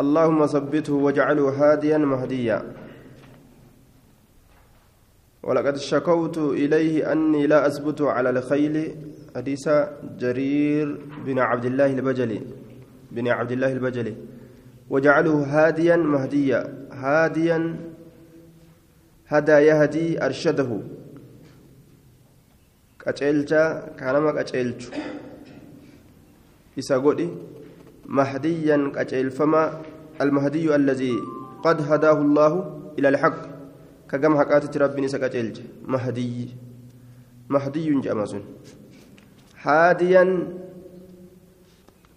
اللهم ثبته واجعله هاديا مهديا. ولقد شكوت إليه أني لا أثبت على الخيل. حديث جرير بن عبد الله البجلي. بن عبد الله البجلي. وجعله هاديا مهديا. هاديا هدى يهدي أرشده. qaceelchaa kanama qaceelchu isa godhi mahdiyan alladii qad hadaahu allaahu ila alhaq kagam haqaatitti rabbiin isa qaceelche mahdiyyi mahdiyyun jedhama sun haadiyan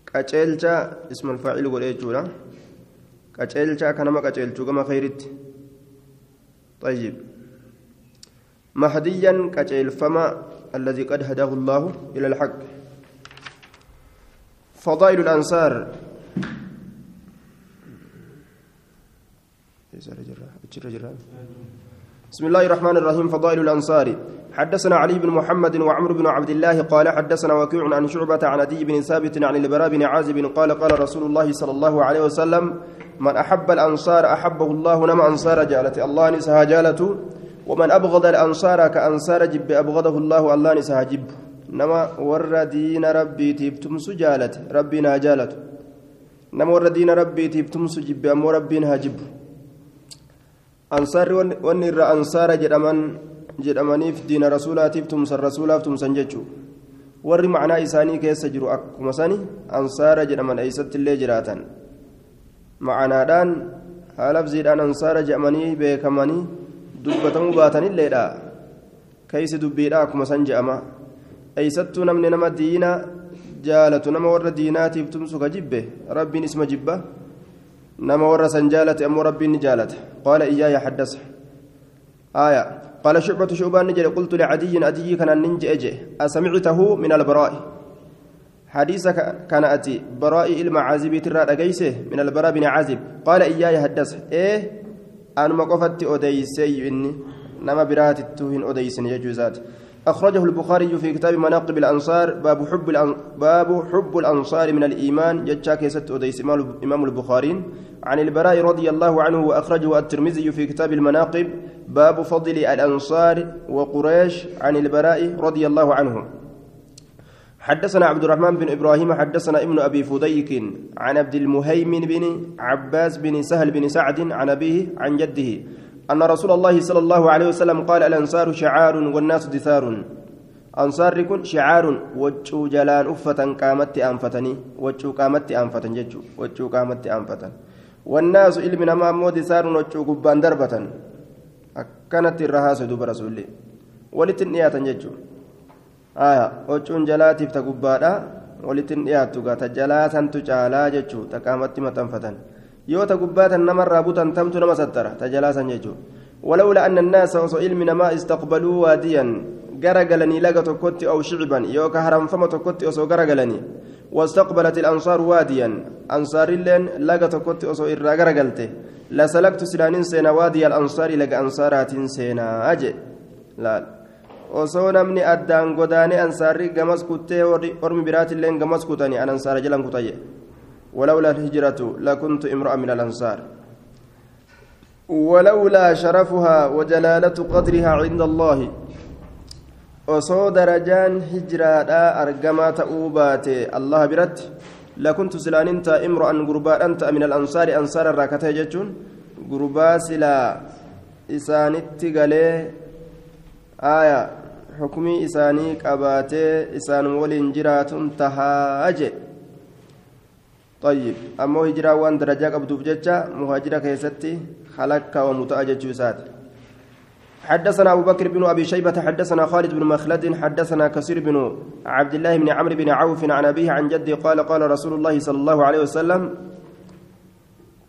qaceelcha isma alfaacil godhe jechuudha qaceelcha kanama qaceelchu gama khayritti طيب مهديا كجيل فما الذي قد هداه الله إلى الحق فضائل الأنصار. بسم الله الرحمن الرحيم. فضائل الأنصار. حدثنا علي بن محمد وعمر بن عبد الله قال حدثنا وكيع عن شعبة عن أدي بن ثابت عن البراء بن عازب قال قال رسول الله صلى الله عليه وسلم من أحب الأنصار أحبه الله نما أنصار جالت الله نسها جالته ومن أبغض الأنصار كأنصار جب أبغضه الله الله نسها جب نما ور دين ربي تبتم سجالت ربنا جالت نما ور دين ربي تبتم سجب أم ربنا جب أنصار ونر أنصار جرمان jedhamaniif diina rasuulaatiif tumsan rasuulaaf tumsan jechuu warri macnaa isaanii keessa jiru akkuma sani ansaara jedhaman eeysatti illee jiraatan macanaadhaan haalabziidhaan ansaara jedhamanii beekamanii dubbatamuu baatanilleedha keeysi dubbiidha akkuma san je'ama eeysattuu namni nama diina jaalatu nama warra diinaatiif tumsu ka jibbe rabbiin isma jibba. Nama warra san jaalate ammoo rabbiin ni jaalata. آية قال شعبة شعبان نجري قلت لعدي أدي كان ننجئ أسمعته من البراء حديث كان أتي براء المعازب ترى من البراء بن عازب قال إياي حدث إيه أنا ما أديسي إني نما برات التوهن أديسن يجوزات أخرجه البخاري في كتاب مناقب الأنصار باب حب باب حب الأنصار من الإيمان يتشاك يست أديس إمام البخاري. عن البراء رضي الله عنه وأخرجه الترمذي في كتاب المناقب باب فضل الأنصار وقريش. عن البراء رضي الله عنه. حدثنا عبد الرحمن بن إبراهيم حدثنا ابن أبي فديك عن عبد المهيمن بن عباس بن سهل بن سعد عن أبيه عن جده. أن رسول الله صلى الله عليه وسلم قال الأنصار شعار والناس دثار. أنصار كن شعار وجو جلان أفة قامت أنفتني وجو قامت أنفتن ججو وجو قامت أنفتن. والناس علم ما مود دثار وجو قبان دربة أكنت الرهاس دوب رسولي ولتنيات ججو. آية وجون جلاتيف تقبادا ولتنيات تجلاتا تجالا ججو تقامت متنفتن. Yoo ta gubbaatan namarraa butan tamtu nama sattara tajalaasan jechuudha. أن الناس وصو علم ما استقبلوا واديا غرغلني لغا تكوتي أو شعبا يوكا هرم فما تكوتي أو غرغلني واستقبلت الأنصار واديا أنصار اللين لغا تكوتي أو إرا غرغلته لسلكت سلانين سينا وادي الأنصار لغا أنصارات سينا أجي لا osoo namni addaan godaane ansaarri gamas kuttee ormi biraatilleen gamas kutani an ansaara jalan kutayye ولولا الهجرة لكنت امرأ من الأنصار ولولا شرفها وجلالة قدرها عند الله ta'uu baate allah biratti lakuntu silaanin ta'a imro'an gurbaadhan ta'a min alansaari ansaara irraa kata'e jechuun gurbaa silaa isaanitti galee aaya xukumii isaanii qabaatee isaan waliin jiraatun tahaa jedhe طيب أما هجرة وان درجة قبضوا بجتة مهاجرة كيستي خلق ومتأجج سات حدثنا أبو بكر بن أبي شيبة حدثنا خالد بن مخلد حدثنا كثير بن عبد الله بن عمرو بن عوف عن أبيه عن جده قال قال رسول الله صلى الله عليه وسلم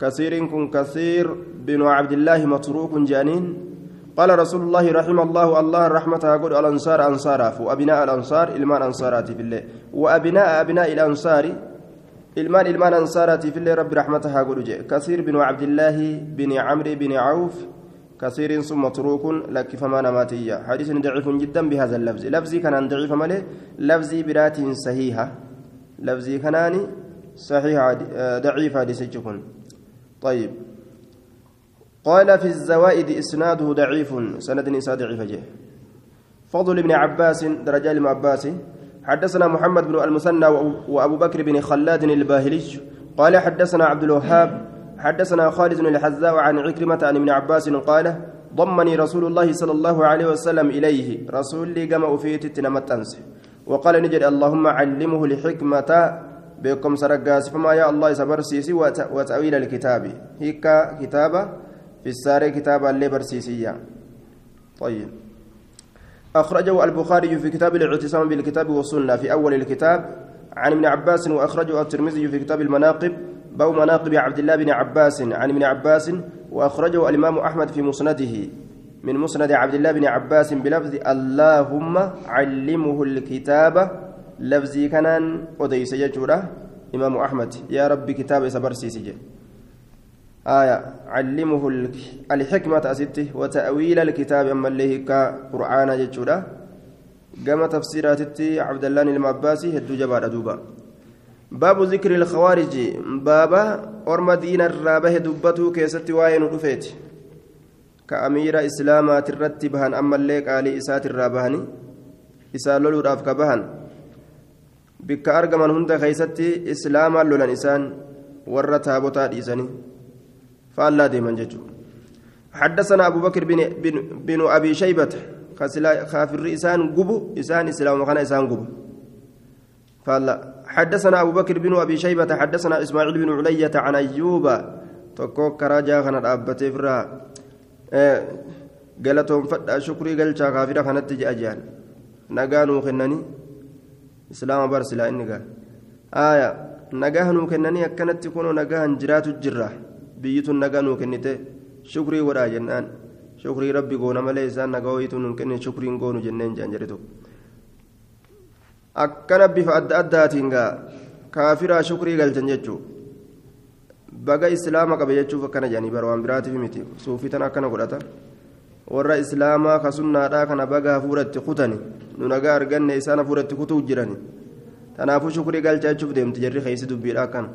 كثير كن كثير بن عبد الله متروك جانين. قال رسول الله رحمه الله الله رحمة يقول الأنصار أنصارا وأبناء الأنصار إلمان أنصارات في الله وأبناء أبناء الأنصار ilmaan ilmaan ansaaraatiif illee rabbi raxmata haa godhu jee kasiir binu cabdillaahi bini camri bini cawf kasiiriin sun matruukun lakkifamaa namaatiyya hadiisni daciifun jiddan bihaza lafzi lafzii kanaan daciifa malee lafzii biraatiin sahiiha lafzii kanaani sahiiha daciifa hadiisichi kun طيب قال في الزوائد إسناده ضعيف سند نساء ضعيف جه فضل بن عباس درجة ابن عباس حدثنا محمد بن المثنى وأبو بكر بن خلاد الباهلي قال حدثنا عبد الوهاب حدثنا خالد بن الحذاء عن عكرمة عن ابن عباس قال ضمني رسول الله صلى الله عليه وسلم إليه رسول لي قام أفيت تنمت وقال نجد اللهم علمه الحكمة بكم سرقاس فما يا الله سبرسيسي وتأويل الكتاب. هيك كتابة في الساري كتابة اللي برسيسية. طيب. أخرجه البخاري في كتاب الاعتصام بالكتاب والسنة في أول الكتاب عن ابن عباس وأخرجه الترمذي في كتاب المناقب بو مناقب عبد الله بن عباس عن ابن عباس وأخرجه الإمام أحمد في مسنده من مسند عبد الله بن عباس بلفظ اللهم علمه الكتاب لفظي كان أديس يجوره إمام أحمد. يا رب كتاب سبرسي سجل آية. علمه الحكمة أسته وتأويل الكتاب أما اللي كقرآن يجوره قام تفسيرات عبد الله المعباسي هدو جبار دوبا باب ذكر الخوارج. بابا أرم دين الرابة دبته كيست واين رفيت. كأمير إسلاما ترتبهن أما اللي قال إسات الرابهني إسال لولو راف كبهن بك أرقمن هند خيستي إسلاما لولن إسان ورى تابوتا ديساني. فالله ديمن ججو. حدثنا أبو بكر بن, بن, بن أبي شيبة خافر إسان قبو إسان إسلام وخان إسان قبو. فالله حدثنا أبو بكر بن أبي شيبة حدثنا إسماعيل بن علية عن أيوب. تكوك كراجا خان الأبتي فرا. قالتهم فتا شكري قال كافرة خانت تجي أجيان. نقانو خنني. إسلام برسلا إني قال آية نقاهنو كنني أكنت تكونوا نقاهن جراتو الجرة بيتو نقانو كنته شكري ولا جنان شكري ربي قونا ملي إسان نقاويتو نكني شكري قونو جنين جانجرتو akkana bifa adda addaatiin gaa kaafiraa shukrii galchan jechuu baga islaama qabe jechuuf akkana jedhanii bara waan biraatiif miti suufitan akkana godhata warra islaamaa ka sunnaadhaa kana baga hafuuratti kutani nu nagaa arganne isaan hafuuratti kutuu jirani tanaafuu shukrii galcha jechuuf deemti jarri keeysi dubbiidha akkana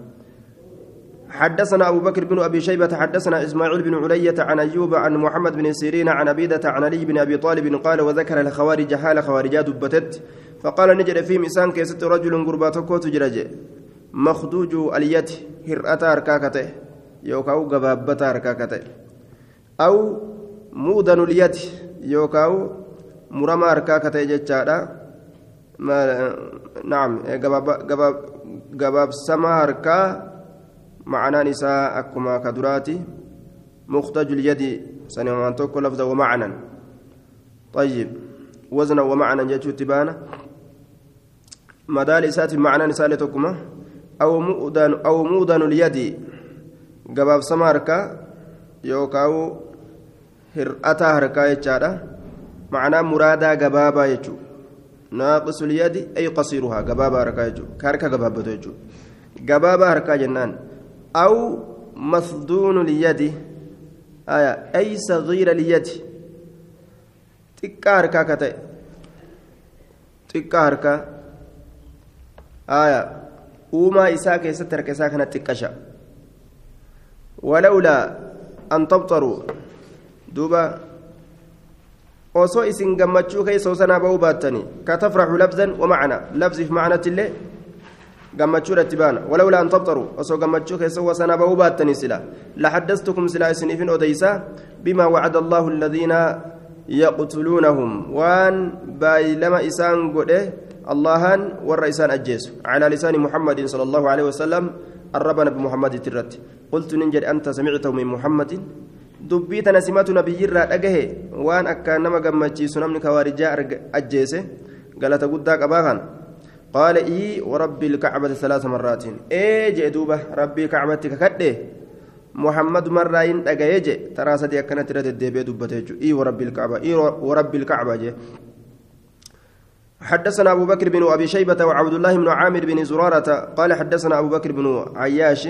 حدثنا أبو بكر بن أبي شيبة حدثنا إسماعيل بن علية عن أيوب عن محمد بن سيرين عن أبيدة عن علي بن أبي طالب قال وذكر الخوارج حال خوارجات بتت فقال نجد في مسان كيست رجل قرباتكو تجرج مخدوج اليد هرأتا ركاكته. يوكاو قبابتا ركاكته. أو مودن اليد يوكاو مرمى ركاكته جتشادا. ما نعم قباب قباب قباب سما ركا معنى نساء أكما كدراتي مختج اليد سنوان توكو لفظا ومعنى. طيب وزنا ومعنى جاتشو تبانا. مدال إسات معنى نساء لتوكما. أو مؤذن أو مؤذن اليد. قباب سماركا يوكاو هرأتا هركا يجارا معنى مرادا قبابا يجو ناقص اليد أي قصيرها قبابا هركا يجو كاركا قبابا يجو قبابا هركا جنان. أو مصدون اليد آية أي صغير اليد xiqqaa harkaa aya uumaa isaa keessatti harka isaa kana xiqqasha walawlaa an tabxaruu duuba osoo isin gammachuu keessa osanaa ba'uu baattanii ka tafraxu labzan wamacna labziif baana walawlaa an tabxaruu osoo gammachuu keessa wasanaa ba'uu baattanii sila laxaddastukum silaa isiniifin odeysaa bimaa wacada allaahu aladiina يقتلونهم وان بايلما إسان قده اللهان ور إسان أجيس على لسان محمد صلى الله عليه وسلم الربنا بمحمد ترت قلت ننجد أنت سمعته من محمد dubbii tana simatu nabiyyirraa dhagahe waan akkaan nama gammachiisu namni kawaarijaa ajjeese galata guddaa qabaa kan qaala ii warabbi ilkacbati salaasa marraatiin ee jee duuba rabbii kacbatti kakadhe محمد مرة إن أجايج ترى سدي كانت رد الدبي دبته إي ورب الكعبة. إي ورب الكعبة جي حدثنا أبو بكر بن أبي شيبة وعبد الله بن عامر بن زرارة. قال حدثنا أبو بكر بن عياش.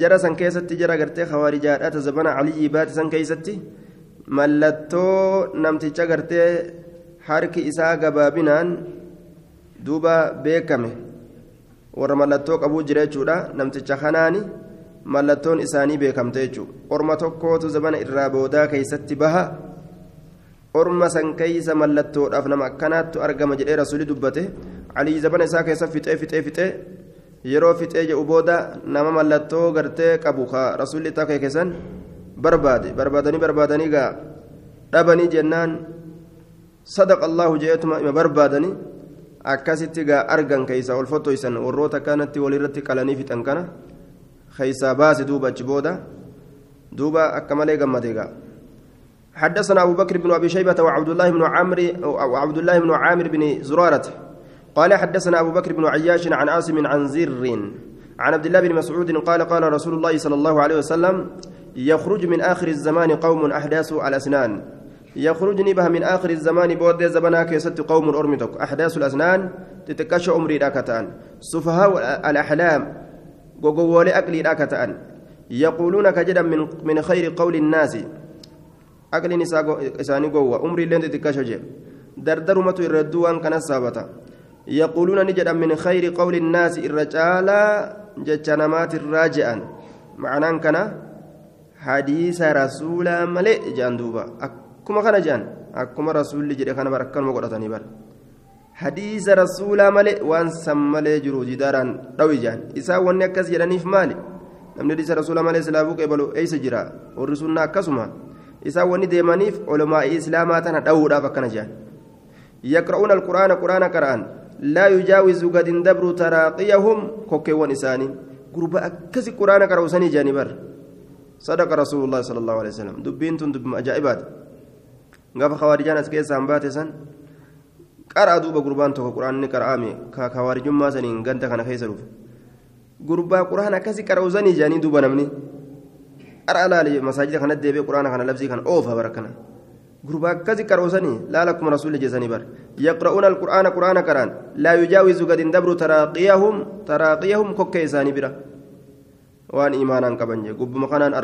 جرى سن كيستي جرى قرتي خوارجات زبنا علي بات سن كيستي ملتو نمتي قرتي حركي إساء قبابنان. دوبا بيكمه ورملتو أبو جريتشودا نمتي خناني mallattoon isaanii beekamte jechuudha orma tokkootu zamana irraa boodaa keessatti baha orma san keeysa mallattoodhaaf nama akkanaattu argama jedhee rasuulli dubbate alii zamana isaa keessa fixee fixee fixee yeroo fixee jedhu booda nama mallattoo gartee qabu ka rasuulli isaa keessan barbaade barbaadanii barbaadanii gaa dhabanii jennaan sadaqa allahu jeetuma ima barbaadanii akkasitti gaa argan keeysa ol warroota kanatti walirratti qalanii fixan kana keeysaa baase duuba achi booda. Duuba akka malee gammadee gaa. حدثنا أبو بكر بن أبي شيبة وعبد الله بن عامر وعبد الله بن عامر بن زرارة. قال حدثنا أبو بكر بن عياش عن عاصم عن زر عن عبد الله بن مسعود قال قال رسول الله صلى الله عليه وسلم يخرج من آخر الزمان قوم أحداث الأسنان. يخرج نبه من آخر الزمان بود زمنا كيست قوم أرمتك أحداث الأسنان تتكش أمري راكتان سفهاء الأحلام وقوول أكلي راكتان يقولون كجدا من من خير قول الناس. أكل إساني قوة. أمري لين تتكش جي. دردرمة الردوان كان السابتا يقولون نجدا من خير قول الناس. الرجال جتشنمات الراجعان معناه كان حديث رسول ملئ جاندوبا. Akkuma kana jean akkuma rasuulli jedhe kana bara akkanuma godhatanii bara hadiisa rasuulaa malee waan san malee jiru jidaaraan dhawi jean isaan wanni akkas jedhaniif maali namni hadiisa rasuulaa malee silaafuu qeebalu eeysa jira warri sunna akkasuma isaan wanni deemaniif olomaa'ii islaamaa tana dhawuudhaaf akkana yaqra'uuna alquraana quraana qara'an laa yujaawizu gad hin dabru taraaqiyahum kokkeewwan isaanii gurba akkasi quraana qara'usanii jeanii bara صدق رسول الله صلى الله عليه وسلم دبين تندب أجائبات gaafa khawaarijaan as keessaan baate san qaraa duuba gurbaan tokko quraanni qara'ame ka khawaarijummaa saniin ganda kana keessa dhufe gurbaa quraan akkasi qara'usanii jaanii duuba namni qaraa laali masaajida kanatti deebi'ee quraana kana labsii kana oofa bara kana gurbaa akkasi qara'usanii laala akkuma rasuulli jeesanii bara yaqra'uuna alqur'aana quraana qaraan laa yujaawizu gad dabru taraaqiyahum taraaqiyahum kokkee isaanii bira waan imaanaan qaban jee gubbuma kanaan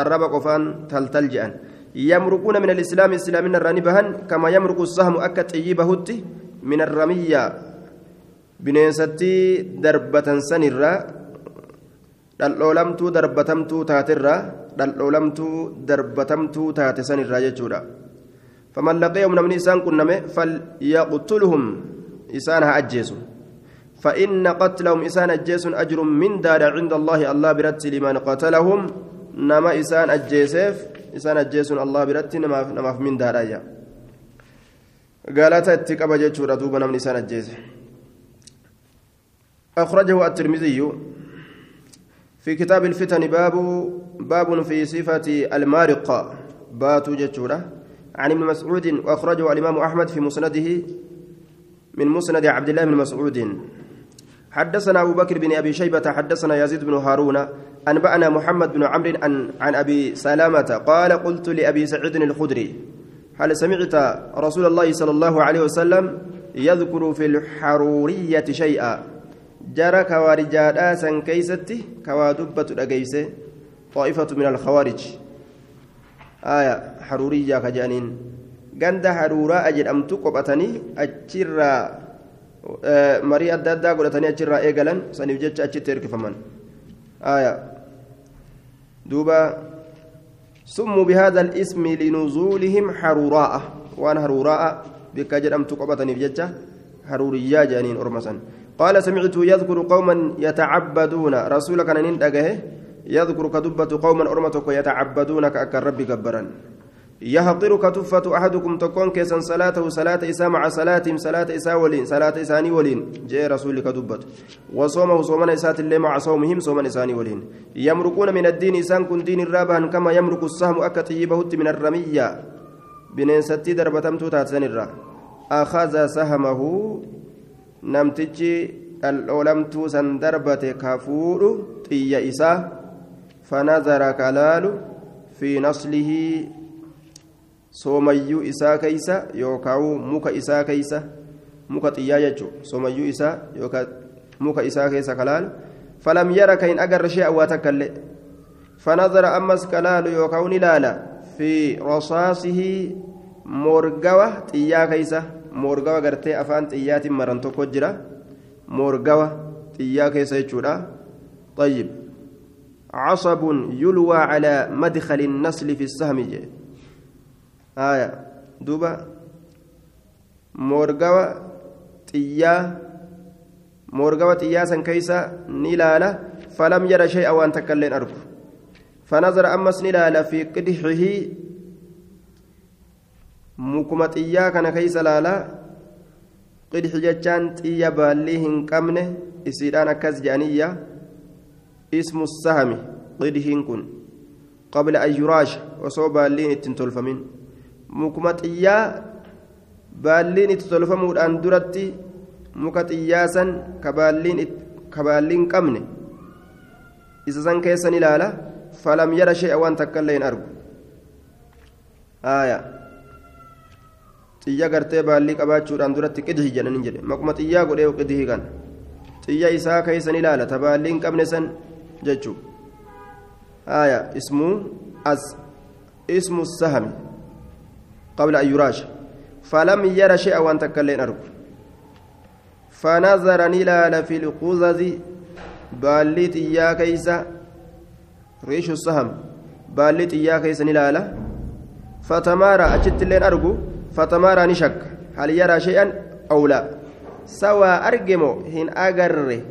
arraba qofaan taltal je'an يمرقون من الإسلام إسلامنا الرانبهن كما يمرق السهم أكا طيبهت من الرمية بنيستي دربة سنرة dhal'oolamtuu darbatamtuu taatirraa dhal'oolamtuu darbatamtuu taate sanirraa jechuudha faman laqeehum namni isaan qunname falyaqtulhum isaan haa ajjeesu فإن قتلهم إسان أجيس أجر من دار عند الله الله برت لمن قتلهم نما إسان أجيسف أجيس الله برت نما من دار أيا قالت اتقب جتشورا دوبا من إسان أجيس أخرجه الترمذي في كتاب الفتن باب باب في صفة المارقة باتو جتشورا عن ابن مسعود وأخرجه الإمام أحمد في مسنده من مسند عبد الله بن مسعود حدثنا أبو بكر بن أبي شيبة حدثنا يزيد بن هارون أنبأنا محمد بن عمرو عن, عن أبي سلامة قال قلت لأبي سعيد الخدري هل سمعت رسول الله صلى الله عليه وسلم يذكر في الحرورية شيئا؟ جرى كوارجادا سن كيستي كوادبة الأجيسة طائفة من الخوارج. آية حرورية كجانين. ganda haruuraa jedhamtu qophatanii achirraa marii adda addaa godhatanii achirraa eegalan saniif jecha achitti hirkifaman bihaadha ismi linuzuulihim haruuraa'a waan haruuraa'a bikka jedhamtu qophataniif jecha haruuriyyaa jedhaniin orma san قال سمعت يذكر قوما يتعبدون رسولك أن ندقه يذكر كدبة قوما أرمتك يتعبدون كأكر ربي يحقر كتفة أحدكم تكون كيسا صلاته صلاة إساء مع صلاتهم صلاة إساء ولين صلاة إساني ولين. جاء رسولك دبت وصومه صومنا إسات اللي مع صومهم صومنا إساني ولين. يمرقون من الدين إسان كن دين الرابها كما يمرق السهم أكتيبه من الرمية. بنين ستي دربتمتو تاتسن الرا. أخذ سهمه. نمتجي الأولمتو سن دربت كافور. طي إساء. فنظر كلال في نصله. Soomayyuu isaa keeysa yookaan muka isaa keeysa muka xiyyaa jechuun soomayyuu isaa yookaan muka isaa keessa kalaalu falam yara kan hin agarre shee awwaa takkallee fanazara ammas kalaalu yookaan ni laala fi rosaasihi morgawa xiyyaa keeysa morgawa gartee afaan xiyyaatiin maran tokko jira morgawa xiyyaa keessa jechuudha xayyib عصب يلوى على مدخل النسل في السهم جي. آية دوبا مورغوا تيا مورغوا تيا سن كيسا نلالا فلم ير شيئا وان تكلين أرجو فنظر أمس نلالا في قدحه مكما تيا كان كيسا لالا قدح جتان تيا بالي هنكمنه إسيران أكز جانية اسم السهم قدح كن قبل أن يراش وصوب بالين التنتولفمين mukuma xiyyaa baalliin itti tolfamuudhaan duratti muka xiyyaasan ka baalliin qabne isa san keessan ilaala falam yara shay'a waan takka illee hin argu aayaa xiyya gartee baallii qabaachuudhaan duratti qidhi jedhaniin jedhe makuma xiyyaa godhee qidhi kan xiyya isaa keessan ilaala ta baalliin qabne san jechuu ismuu as ismu sahami قبل أن يراش فلم ير شيئا وأن تكلين أرجو. فنظر نلال في القزز. باليت يا كيسا ريش السهم. باليت يا كيسا نلال فتمارى أجت لين أرجو. فتمارى نشك. هل يرى شيئا أو لا؟ سوى أرجمو هن أجر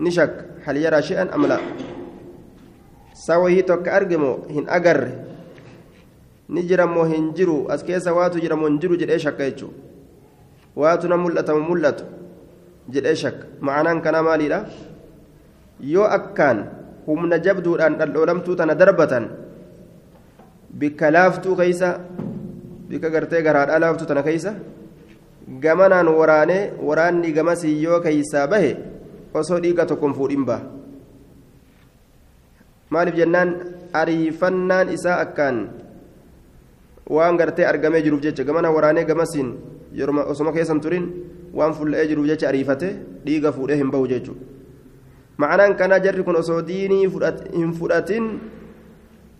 نشك. هل يرى شيئا أم لا؟ سوى هي توك أرجمو هن أجر ni jira moo hin jiru as keessa waatu jira moo hin jiru jedhee shakka jechuudha waatu na mul'ata moo mul'atu jedhee shakka ma'anaan kanaa maaliidha yoo akkaan humna jabduudhaan dhaldhoolamtuu tana darbatan bikka laaftuu keeysa bikka gartee garaadhaa laaftuu tana keeysa gamanaan waraanee waraanni gamasii yoo keeysaa bahe osoo dhiiga tokkoon fuudhin baha maaliif jennaan ariifannaan isaa akkaan waan gartee argamee jiruuf jecha gamana waraanee gamasiin yeroo osoma keessan turin waan fulla'ee jiruuf jecha ariifate dhiiga fuudhee hin bahu jechuudha ma'anaan kanaa jarri kun osoo diinii hin fudhatin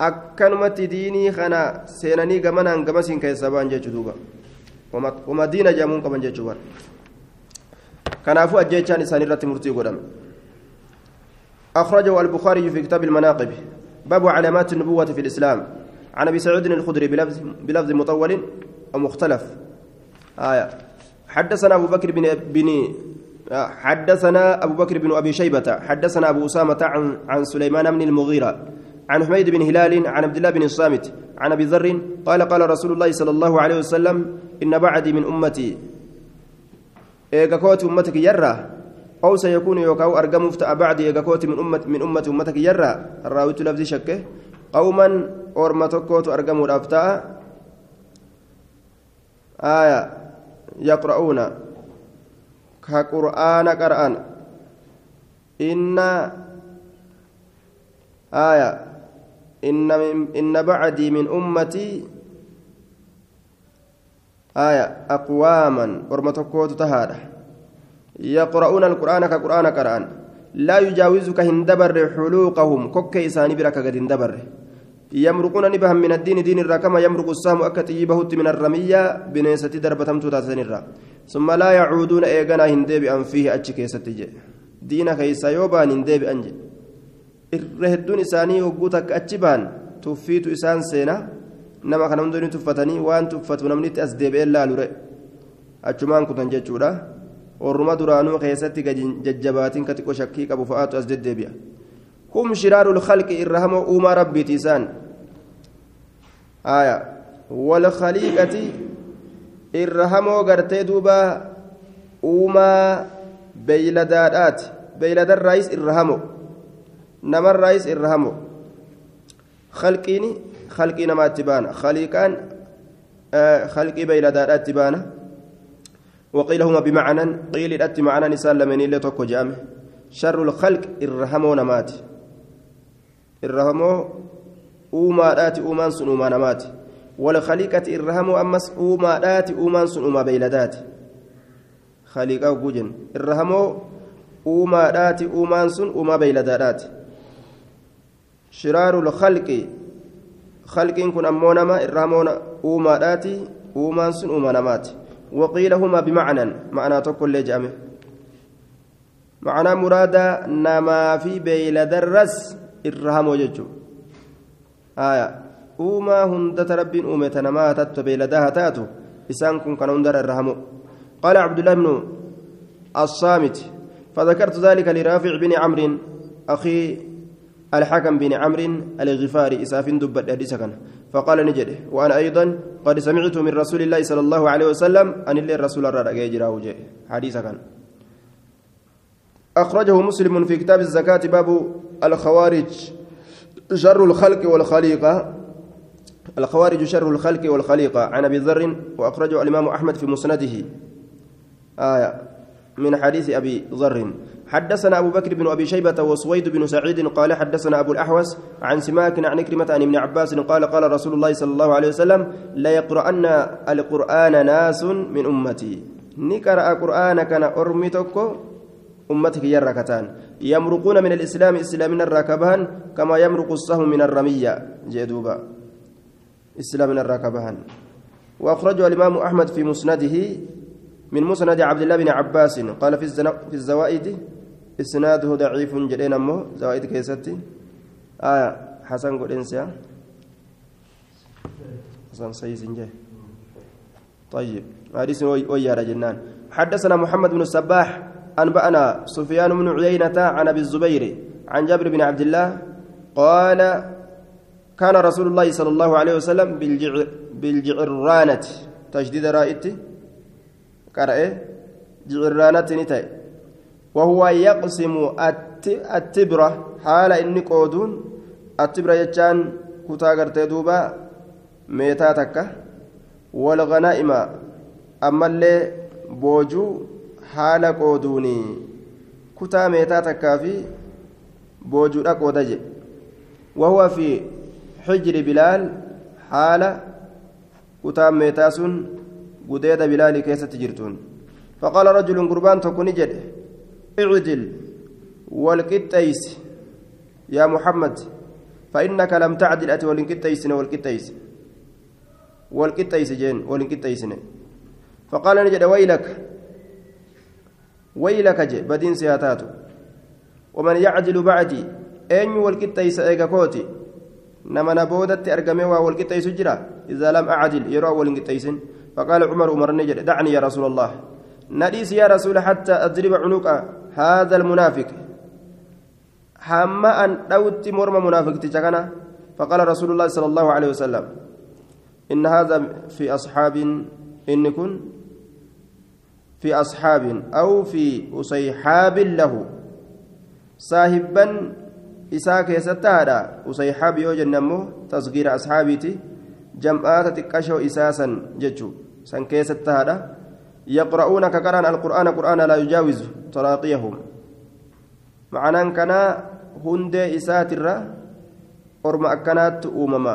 akkanumatti diinii kana seenanii gamanaan gamasiin keessa ba'an jechuudha wama diina jedhamuun qaban jechuudha kanaafuu ajjechaan isaaniirratti murtii godhame أخرجه البخاري في كتاب المناقب باب علامات النبوة في الإسلام عن أبي سعود الخدري بلفظ بلفظ مطول أو مختلف. آية. حدثنا أبو بكر بن بن حدثنا أبو بكر بن أبي شيبة حدثنا أبو أسامة عن عن سليمان بن المغيرة عن حميد بن هلال عن عبد الله بن الصامت عن أبي ذر قال قال رسول الله صلى الله عليه وسلم إن بعدي من أمتي. ايغاكوت أمتك يرى؟ أو سيكون يوكاو أرجم بعدي إيغاكوت من أمة من أمة أمتك يرى؟ الراوي لفظ شكه؟ قوما orma tokkootu argamuudhaaf ta'a aya yaqra'uuna ka qur'aana qara'an inna aya inna inna bacdii min ummatii aya aqwaaman orma tokkootu tahaadha yaqra'uuna alqur'aana ka qur'aana qara'an dabarre xuluuqahum kokke isaanii bira ka gad hin dabarre يمرقون نبهم من الدين دين الرا كما يمرق السهم أكتيبه من الرمية. بنيستي دربتم تاتسن الرا ثم لا يعودون إيغانا هندي بأن فيه أتشكي ستجي دين كيسا يوبان هندي بأنجي الرهدون إساني وقوتك أتشبان تفيت إسان سينا. نما كان هندوني تفتني وان تفتو نمني تأسدي بإلا لوري. أتشمان كنتن جتشورا ورما درانو كيستي ججباتين كتكو شكي كبو فآتو أسدد بيا هم شرار الخلق إرهم أوما ربي تيسان آية والخليقة إرهم غرتي دوبا أوما بيلدادات بيلد الرئيس إرهم نما الرئيس إرهم خلقيني خلقي نما تبانا خليقان آه خلقي بيلدادات تبانا وقيل هما بمعنى قيل الأت معنى نسان لمن اللي تكو جامه شر الخلق إرهم نماتي irrahamoo uumaadhaati uumaan sun uumaa namaati walkhaliiqati irrahamoo ammas uumaadhaati uumaan sun uumaa beeyladaati khaliiqaa gujen irrahamoo uumaadhaati uumaan sun uumaa beeyladaadhaati shiraaru lkhalqi khalqiin kun ammoo nama irrahamoo uumaadhaati uumaan sun uumaa namaati waqiila humaa bimacnan ma'anaa tokko illee je'ame معنى مرادا نما في بيلد الرس الرهم وججو. آية hundata rabbiin uume tana maa tattu beeladaha taatu isaan kun kana hundara irra قال عبد الله بن الصامت فذكرت ذلك لرافع بن عمرو أخي الحكم بن عمرو الغفاري إسافين دبت حديثا فقال نجد وأنا أيضا قد سمعت من رسول الله صلى الله عليه وسلم أن الله الرسول الرد حديثا كان. أخرجه مسلم في كتاب الزكاة باب الخوارج شر الخلق والخليقة. الخوارج شر الخلق والخليقة. عن أبي ذر وأخرجه الإمام أحمد في مسنده. آية من حديث أبي ذر. حدثنا أبو بكر بن أبي شيبة وسويد بن سعيد قال حدثنا أبو الأحوس عن سماك عن كلمة عن ابن عباس قال قال رسول الله صلى الله عليه وسلم لا يقرأن القرآن ناس من أمتي. نقرأ قرآن كان أرمتك أمتك يركتان يمرقون من الإسلام إسلامنا الراكبان كما يمرق السهم من الرمية. جدوبا إسلامنا الراكبهن وأخرجه الإمام أحمد في مسنده من مسند عبد الله بن عباس. قال في الزوائد إسناده ضعيف جدين أمه زوائد كيستي آية حسن قل إنسيا حسن سيس طيب حديث ويا جنان حدثنا محمد بن السباح أنبأنا سفيان بن عيينة عن أبي الزبير عن جابر بن عبد الله قال كان رسول الله صلى الله عليه وسلم بالجعر بالجعرانة تشديد رائت قرأ جعرانة نتاي وهو يقسم التبرة. حال إني قودون. التبرة يجان كتا قرتي دوبا ميتا تكا. والغنائم. أما اللي بوجو حال قودوني. كتا ميتا تكا في بوجو أقودجي وهو في حجر بلال. حال كتاب ميتاسون قديد بلال كيسة تجرتون. فقال رجل قربان تكون جد. اعدل والكتيس. يا محمد فإنك لم تعدل أتي والكتيس والكتيس. جين والكتيسن فقال نجد ويلك ويلك جي بدين سياتاتو. ومن يعدل بعدي أين والكتيس إيجا كوتي. nama na boodatti argamee waa wal qixxeessu jira idaa lam acdil yeroo wal hin qixxeessin فقال عمر عمر نجد دعني يا رسول الله. نديس يا رسول حتى أضرب عنق هذا المنافق. حما أن دوت مرمى منافق تجانا فقال رسول الله صلى الله عليه وسلم إن هذا في أصحاب إن كن في أصحاب أو في أصيحاب له. صاحبا isaa keessatti haadha usayxaab yoo jenne ammoo tasgiira ashaabiiti jam'aata xiqqashoo isaa san jechuu san keessatti qaraan alqur'aana qur'aana laa yujaawizu taraaqiyahum macanaan kanaa hundee isaatirra orma akkanaattu uumama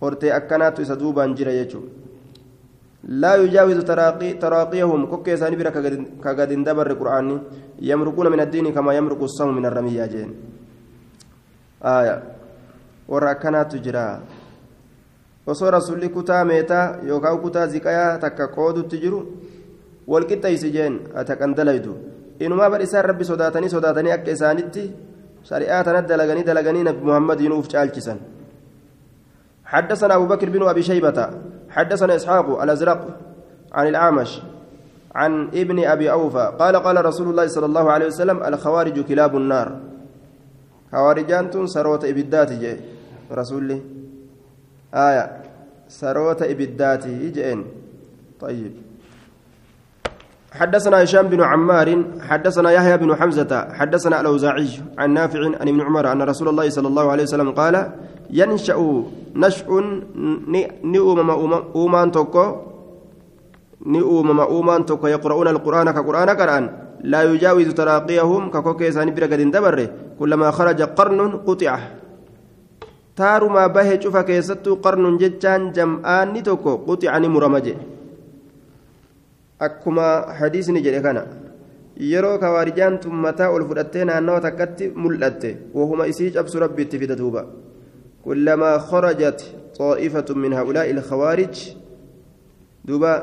hortee akkanaattu isa duubaan jira jechuu لا يجاوز تراقي تراقيهم كوكي ساني برا كغد دبر القرآن يمرقون من الدين كما يمرق السهم من الرمية جين آية warra akkanaatu jira osoo rasuulli kutaa meetaa yookaan kutaa ziqayaa takka qoodutti jiru walqixxeessi jeen ataqan dalaydu inumaa bar isaan rabbi sodaatanii sodaatanii akka isaanitti shari'aa tanat dalaganii dalaganii nabi muhammadiin uuf caalchisan حدثنا أبو بكر بن أبي شيبة حدثنا إسحاق الأزرق عن الأعمش عن ابن أبي أوفى قال قال رسول الله صلى الله عليه وسلم الخوارج كلاب النار tun saroota ibiddaati jee rasuulli آية سروة إبداتي جئن طيب. حدثنا هشام بن عمار حدثنا يحيى بن حمزة حدثنا الأوزاعي عن نافع عن ابن عمر أن رسول الله صلى الله عليه وسلم قال ينشأ نشأ نؤمم أومان توكو نؤمم أومان توكو يقرؤون القرآن كقرآن قرآن لا يجاوز تراقيهم ككوكي برقد دبره كلما خرج قرن قطع تارو ما به شوف كيستو قرن جتان جمعان توكو قطع مرمجه akkuma hadiisni jedhe kana yeroo kawaarijaan tun mataa ol fudhattee naannawa takkatti mul'atte wahuma isii cabsu rabbiitti fida duuba kullamaa kharajat طائفة من هؤلاء الخوارج دوبا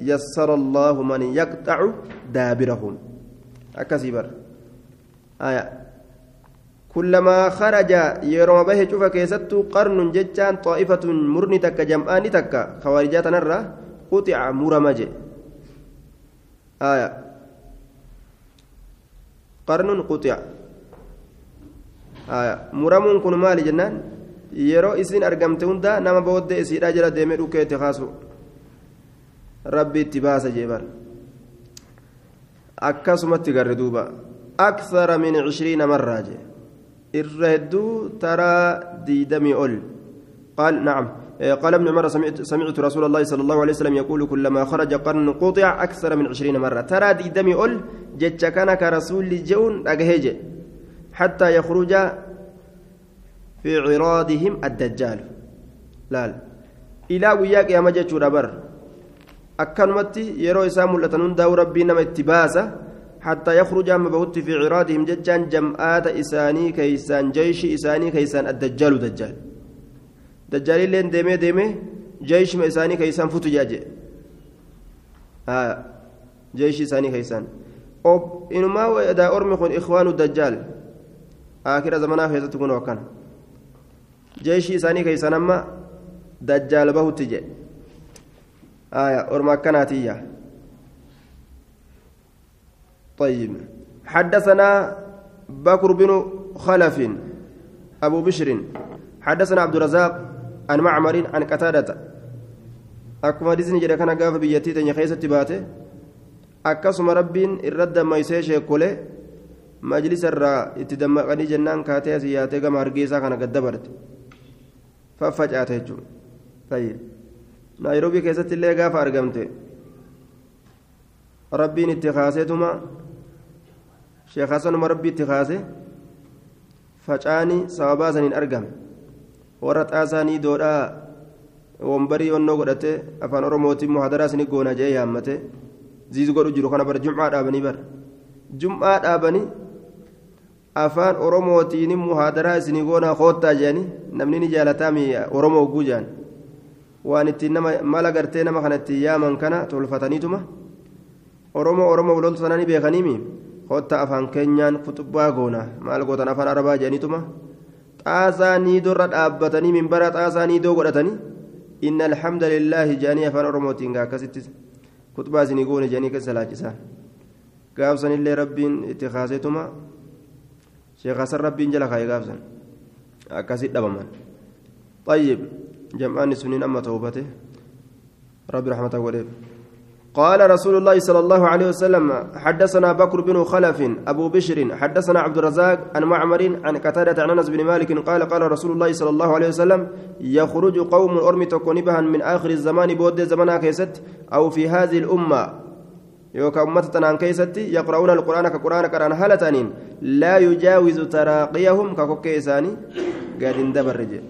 يسر الله من يقطع دابرهم akkasii bar كلما خرج يروم به شوف كيستو قرن جتان طائفة مرني تك جمعان تك خوارجات نرى قطع مرمج آية قرن قطع آية مرمون كن مال جنان yeroo isin argamte hunda nama booddee isiidhaa jala deemee dhukkee itti kaasu rabbi itti baasa jeebar akkasumatti garre duuba akthara min cishriina marraa jee irra hedduu taraa diidamii ol. قال نعم قال ابن عمر سمعت, سمعت رسول الله صلى الله عليه وسلم يقول كلما خرج قرن قطع أكثر من عشرين مرة ترى دي دمي أول جتش كان كرسول جون أجهج حتى يخرج في عراضهم الدجال لا إلى وياك يا مجد بر أكنمتي يرو إسام لتنون داو ربي نما اتباسة حتى يخرج أما بهت في عراضهم ججان جمعات إساني كيسان جيش إساني كيسان الدجال دجال. دجال لين ديمي ديمي جيش ما إساني كيسان فتو جاجي. آه جيش إساني كيسان. أوب إنما إذا أرمخون إخوان الدجال. آخر زمانها في تكون وكان jeeshii isaanii keeysan amma dajjaal bahutti jedhe aya orma akkanaatiyya طيب. حدثنا بكر بن خلف أبو بشر. حدثنا عبد الرزاق عن معمر عن قتادة. أكما ديزني جرى كان قاف بيتي تنيا خيسة تباته. أكسم ربين الرد ما يسيش كله. مجلس الرا اتدمقني جنان كاتي سياتي كما هرقيسا كان قد دبرت. jechuudha tayyib naayiroobii keessatti illee gaafa argamte rabbiin itti kaaseetuma sheekh hasanuma rabbii itti kaase facaani sababaa saniin argame warra xaasaanii doodhaa wombarii onnoo godhate afaan oromootiin muhadaraa sini goona jee yaammate ziiz godhu jiru kana bara jum'aa dhaabanii bara jum'aa dhaabanii afaan oromootiin muhaadaraa isinii goonaa koottaa jedhani namni ni jaalataami oromoo oguu jedhan waan ittiin nama mala gartee nama kana ittiin yaaman kana tolfataniituma oromoo oromoo loltu sanani beekaniimi koottaa afaan keenyaan kutubbaa goona maal gootan afaan arabaa jedhaniituma xaasaa niidorra dhaabbatanii minbara xaasaa niidoo godhatanii inna alhamda lillaahi jedhanii afaan oromootiin gaa akkasitti kutubaa isinii goone jedhanii keessa laachisaa gaafsanillee rabbiin itti kaaseetuma حسن ربي جل خاي غافسا أكاسيد دبما طيب جمعان سنين أما توبته ربي رحمته وليه قال رسول الله صلى الله عليه وسلم حدثنا بكر بن خلف أبو بشر حدثنا عبد الرزاق عن معمر عن قتادة عن أنس بن مالك قال قال رسول الله صلى الله عليه وسلم يخرج قوم أرمي تكونبها من آخر الزمان بود زمنا كيست أو في هذه الأمة. yookaan ummata tanaan keessatti yaqra'uuna alquraana ka quraana qaraan haala ta'aniin laa yujaawizu taraaqiyahum ka kokkee isaanii gadin dabarre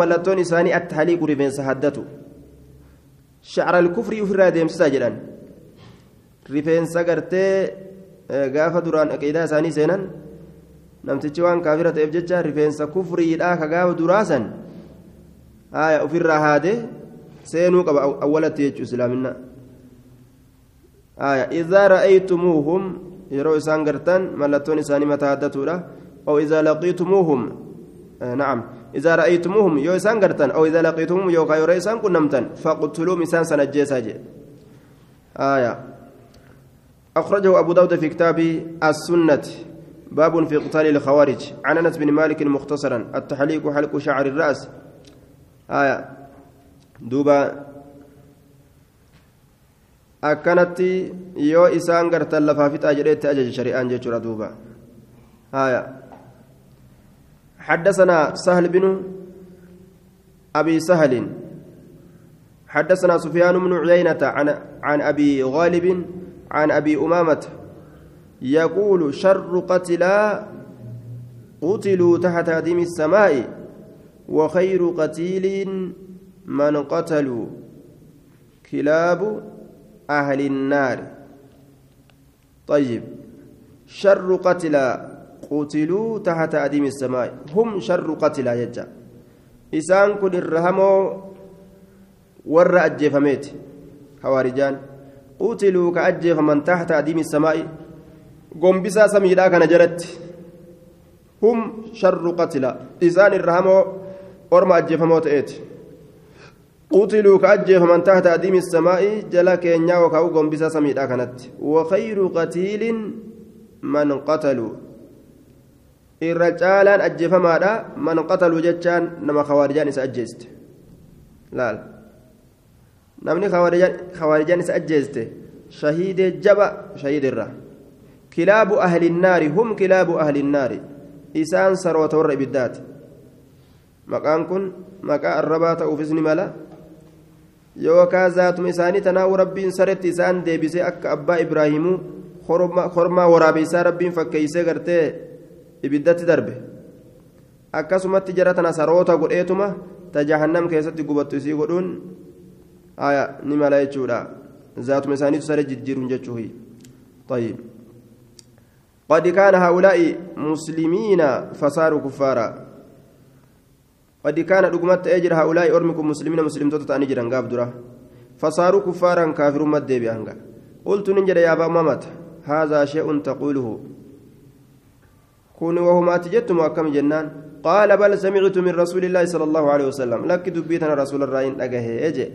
mallattoon isaanii attahaliiqu rifeensa haddatu shacra alkufrii ofirraa deemsisaa jedhan rifeensa gartee gaafa duraan aqiidaa isaanii seenan namtichi waan kaafira ta'eef jecha rifeensa kufriidhaa ka gaafa duraasan ofirraa haadee seenuu qaba awwalatti jechuun islaamina idaa ra'aytumuuhum yeroo isaan gartan mallattoon isaanii mataa haddatuudha oo idaa laqiitumuuhum na'am yoo isaan gartan oo idaa laqiitumuuhum yookaan yeroo isaan qunnamtan faqtuluum isaan san ajjeesaa jedhe آية أخرجه أبو داود في كتاب السنة باب في قتال الخوارج عن أنس بن مالك مختصرا التحليق حلق شعر الرأس آية duuba akkanatti yoo isaan gartan lafaa fixaa jedheetti ajaja shari'aan jechuudha duuba haya حدثنا سهل بن أبي سهل. حدثنا سفيان بن عيينة عن عن أبي غالب عن أبي أمامة. يقول شر قتلا قتلوا تحت هدم السماء وخير قتيل من قتلوا. كلاب أهل النار. طيب شر قتلى قتلوا تحت أديم السماء. هم شر قتلى يجا إسان كن الرهمو ور أجفميت. خوارجان. قتلوا كأجف من تحت أديم السماء. قم بسا سميدا كان جرت. هم شر قتلا إسان الرحمة أرمى أجف موت إيت. قتلوا كأجف من تحت أديم السماء. جلا كينيا وكاو قم بسا سميدا كانت. وخير قتيل من قتلوا. Irra caalaan ajjeefamaadha man qataluu jechaan nama khawaarijaan isa ajjeeste laal namni khawaarijaan isa ajjeeste shahiidee jaba shahiidirra kilaabu ahlinnaari hum kilaabu ahlinnaari isaan saroota warra ibiddaati maqaan kun maqaa arrabaa ta'uufis ni mala yookaa zaatuma isaanii tanaa'u rabbiin saretti isaan deebisee akka abbaa ibraahimuu hormaa waraabeysaa rabbiin fakkeeysee gartee ibiddatti darbe akkasumatti jara tana saroota godheetuma ta jahannam keessatti gubattu isii godhuun aya ni mala jechuudha zaatuma isaaniitu sare jijjiiruun jechuuhi طيب قد كان هؤلاء مسلمين فصاروا كفارا قد كان دغمت اجر هؤلاء ارمكم مسلمين مسلم توتا انجرا غاب درا فصاروا كفارا كافر مد بيانغا قلت نجد يا ابا مامت هذا شيء تقوله كوني وهما أتجتم أكم جنان. قال بل سمعت من رسول الله صلى الله عليه وسلم. لك دبيتنا رسول الرين أجهه أجي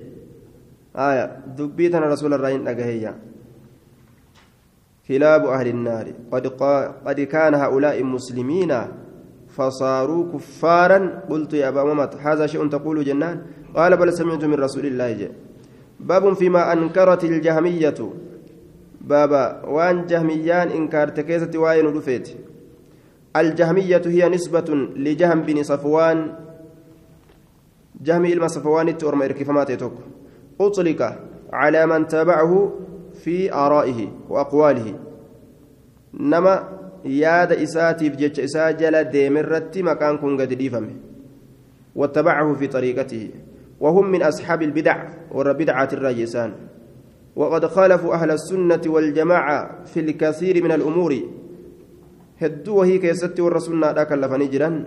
آية. دبيتنا رسول الرين أجهه كلاب أهل النار. قد قد كان هؤلاء مسلمين فصاروا كفارا. قلت يا أبا ممت هذا شيء تقول جنان؟ قال بل سمعت من رسول الله. جي باب فيما أنكرت الجهمية. بابا وان جهميان إنكارت كيسة وين رفيت الجهمية هي نسبة لجهم بن صفوان. جهمي إلما صفوان التورم إركفمات أطلق على من تابعه في آرائه وأقواله. نما ياد إساتي بجج إسا جل ديمرت مكان كن قد واتبعه في طريقته. وهم من أصحاب البدع والبدعة الراجسان وقد خالفوا أهل السنة والجماعة في الكثير من الأمور. Hedduu wahii keessatti warra sunnaadhaa kallafanii jiran.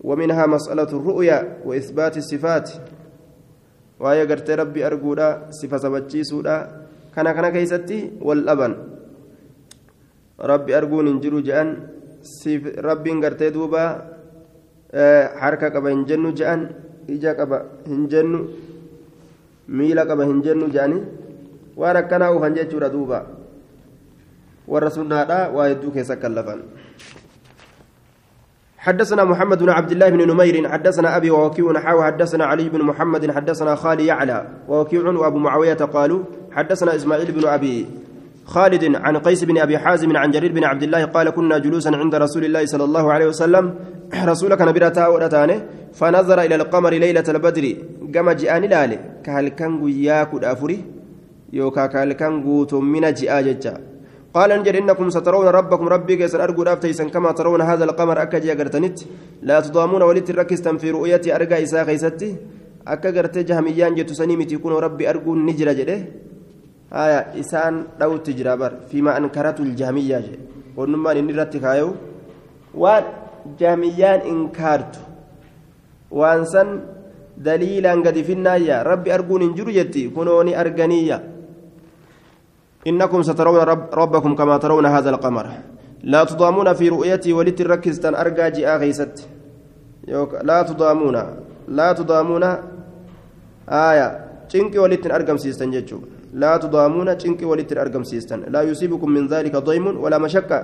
ومنها مسألة الرؤيا وإثبات الصفات. وهي قرت ربي أرجودا صفة سبتشي سودا كان كان كيستي والأبن. ربي أرجون إنجرو جأن. ربي قرت دوبا حركة قبا هنجنو جأن. إجا قبا هنجنو ميلا قبا هنجنو جأني. واركنا وفنجتشو دوبا. Warra sunnaadha waa hedduu حدثنا محمد بن عبد الله بن نمير حدثنا أبي ووكيع نحو حدثنا علي بن محمد حدثنا خالي يعلى ووكيع وأبو معاوية قالوا حدثنا إسماعيل بن أبي خالد عن قيس بن أبي حازم عن جرير بن عبد الله قال كنا جلوسا عند رسول الله صلى الله عليه وسلم. رسولك نبرتا ورتانه فنظر إلى القمر ليلة البدر. كما جاءني لآله. كهل كان ياكل افري يوكا كهل كان من جاء قال انجل انكم سترون ربكم ربي كيسن ارجو رافتيسن كما ترون هذا القمر اكجي اغرتنت لا تضامون ولت ركستم في رؤيتي ارجا اسا خيستي akka gartee jahamiyaan jettu sanii miti kun rabbi arguun ni jira jedhe haya isaan dhawutti jira bar fiima ankaratu ljahamiyyaa jedhe onnummaan inni irratti kaayu waan jahamiyaan inkaartu waan san daliilaan gadi finnaayya rabbi arguun hin jiru jetti kunoo ni arganiyya إنكم سترون رب ربكم كما ترون هذا القمر. لا تضامون في رؤيتي ولت ركزتن أرجى جاء لا تضامون. لا تضامون. آية. تنكي ولت أرقم سيستن لا تضامون. تنكي ولت أرقم سيستن. لا يصيبكم من ذلك ضيم ولا مشقة.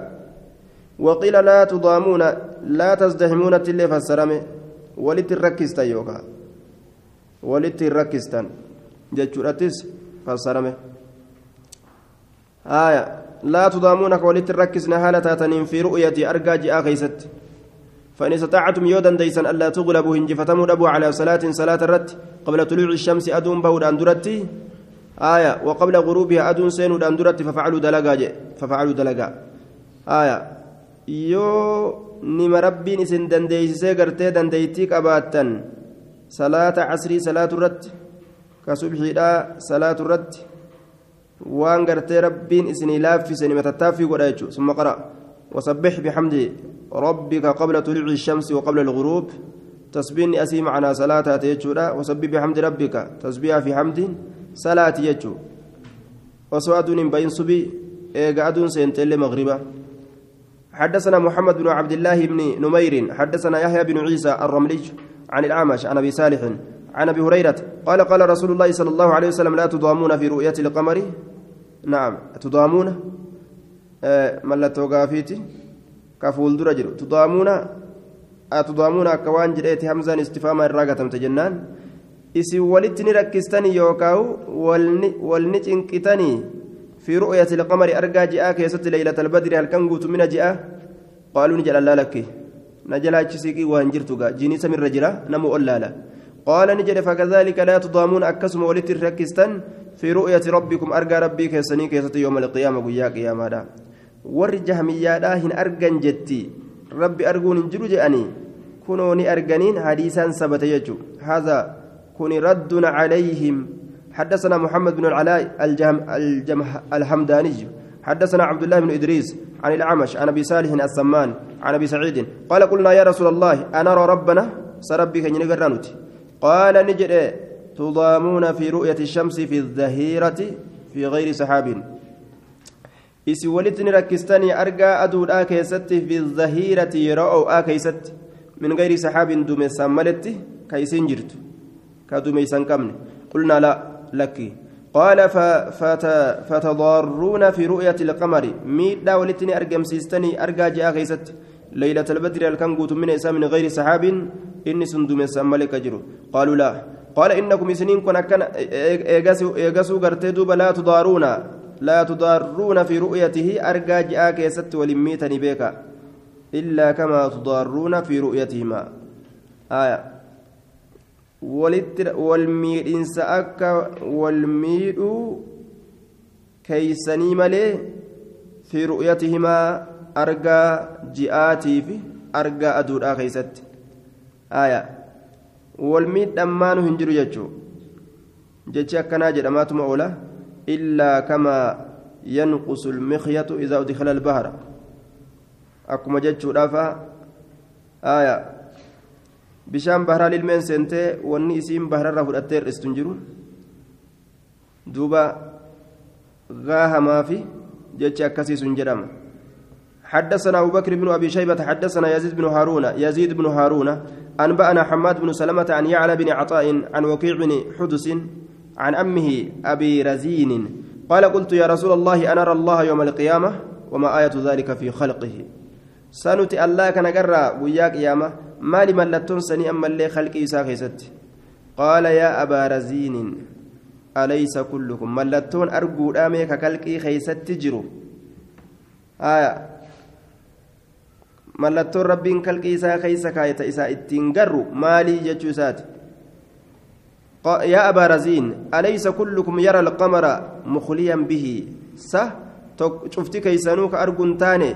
وقيل لا تضامون. لا تزدحمون تلي فسرم ولت ركزتن يوكا. ولت ركزتن جتشو رتس فسرمه آية لا تضامونك ولت ركزنا هالة تاتنين في رؤيتي أرجى جاء غيست فإن استطعتم يودا ديسا ألا تغلبوا هنجفتموا أبو على صلاة صلاة الرت قبل طلوع الشمس أدون بود أندرتي آية وقبل غروبها أدون سين أندرتي ففعلوا دلقا ففعلوا دلقا. آية يو نما ربين إسن دنديسي قرتي دنديتيك أباتا صلاة عصري صلاة الرت كصبحي صلاة الرت waan gartee rabbiin isinii laaffise nimatattaaffii godha jechuudha. Summa qara وسبح بحمد ربك قبل طلوع الشمس وقبل الغروب تسبيني أسي معنا صلاة تيجورا وسبح بحمد ربك تسبيح في حمد صلاة يجو bayin subii eega aduun seentelle magriba حدثنا محمد بن عبد الله بن نمير حدثنا يحيى بن عيسى الرملي عن الأعمش عن أبي صالح عن أبي هريرة قال قال رسول الله صلى الله عليه وسلم لا تضامون في رؤية القمر. نعم تضامون آه ملتو غافيتي كفول درجر تضامون أتضامون كوان جريت همزة استفهام الراقة جنان isin walitti ni rakkistanii yookaan walni cinqitanii في رؤية القمر. أرجع جاء كيست ليلة البدر هل كان من جاء قالوا نجل الله لك. نجل أجسيكي وانجرتك جيني سمر رجلا نمو ألالا قال نجل فكذلك لا تضامون أكسم ولت الركستان في رؤية ربكم أرجع ربي كيسني كيست يوم القيامة ويا قيامة دا. ورجه ميادا هن أرجن جتي. ربي أرجون جلو جأني. كونوني أرجنين حديثا ثبت يجو. هذا كن رد عليهم. حدثنا محمد بن العلاء الجهم الجمه الحمداني. حدثنا عبد الله بن إدريس عن الأعمش عن أبي صالح السمان عن أبي سعيد. قال قلنا يا رسول الله أنا نرى ربنا سربك نجرانوتي قال نجد تضامون في رؤية الشمس في الظهيرة في غير سحاب argaa aduudhaa keessatti fi zahirati yeroo o'aa keessatti min gayri saxaabin duumessaan maletti ka isiin jirtu ka duumeysan qabne qulnaa la لك قال فتضارون في رؤية القمر ميدا ولتني أرقم سيستني أرقى جاء غيست ليلة البدر الكنقوت من إسام من غير سحاب إني سندم ملك جرو. قالوا لا. قال إنكم سنين كن كان إيغاسو غرتي دوبا لا تضارون لا تضارون في رؤيته أرقى جاء غيست ولميتني بيكا إلا كما تضارون في رؤيتهما. آية. miidhinsa akka wal miidhuu keeysanii malee fi ru'yatihimaa argaa ji'aatii fi argaa aduudhaa keeysatti aya wal miidhammaanu hin jiru jechuu jechi akkanaa jedhamaatuma oola illaa kamaa yanqusu lmikyatu idaa udkila albahra akkuma jechuudhaafa aya bishaan baharaa ilmeen seentee wanni isiin bahararraa fudhattee hir'istu hin jiru duuba gaahamaa fi jechi akkasii sun jedhama حدثنا أبو بكر بن أبي شيبة حدثنا يزيد بن هارون يزيد بن هارون أنبأنا حماد بن سلمة عن يعلى بن عطاء عن وكيع بن حدس عن أمه أبي رزين قال قلت يا رسول الله أنا أرى الله يوم القيامة وما آية ذلك في خلقه. سنتي الله كان قرى وياك يامه maali mallattoon sanii ammallee khalqii isaa keessatti qaala yaa abaa raziinin alaysa kullukum mallattoon arguudhaa mee ka kalqii keeysatti jiru aya mallattoon rabbiin kalqii isaa keeysa kaayeta isaa ittiin garru maalii jechuu isaati يا أبا رزين أليس كلكم يرى القمر مخليا به سه شفتي كيسانوك أرجون تاني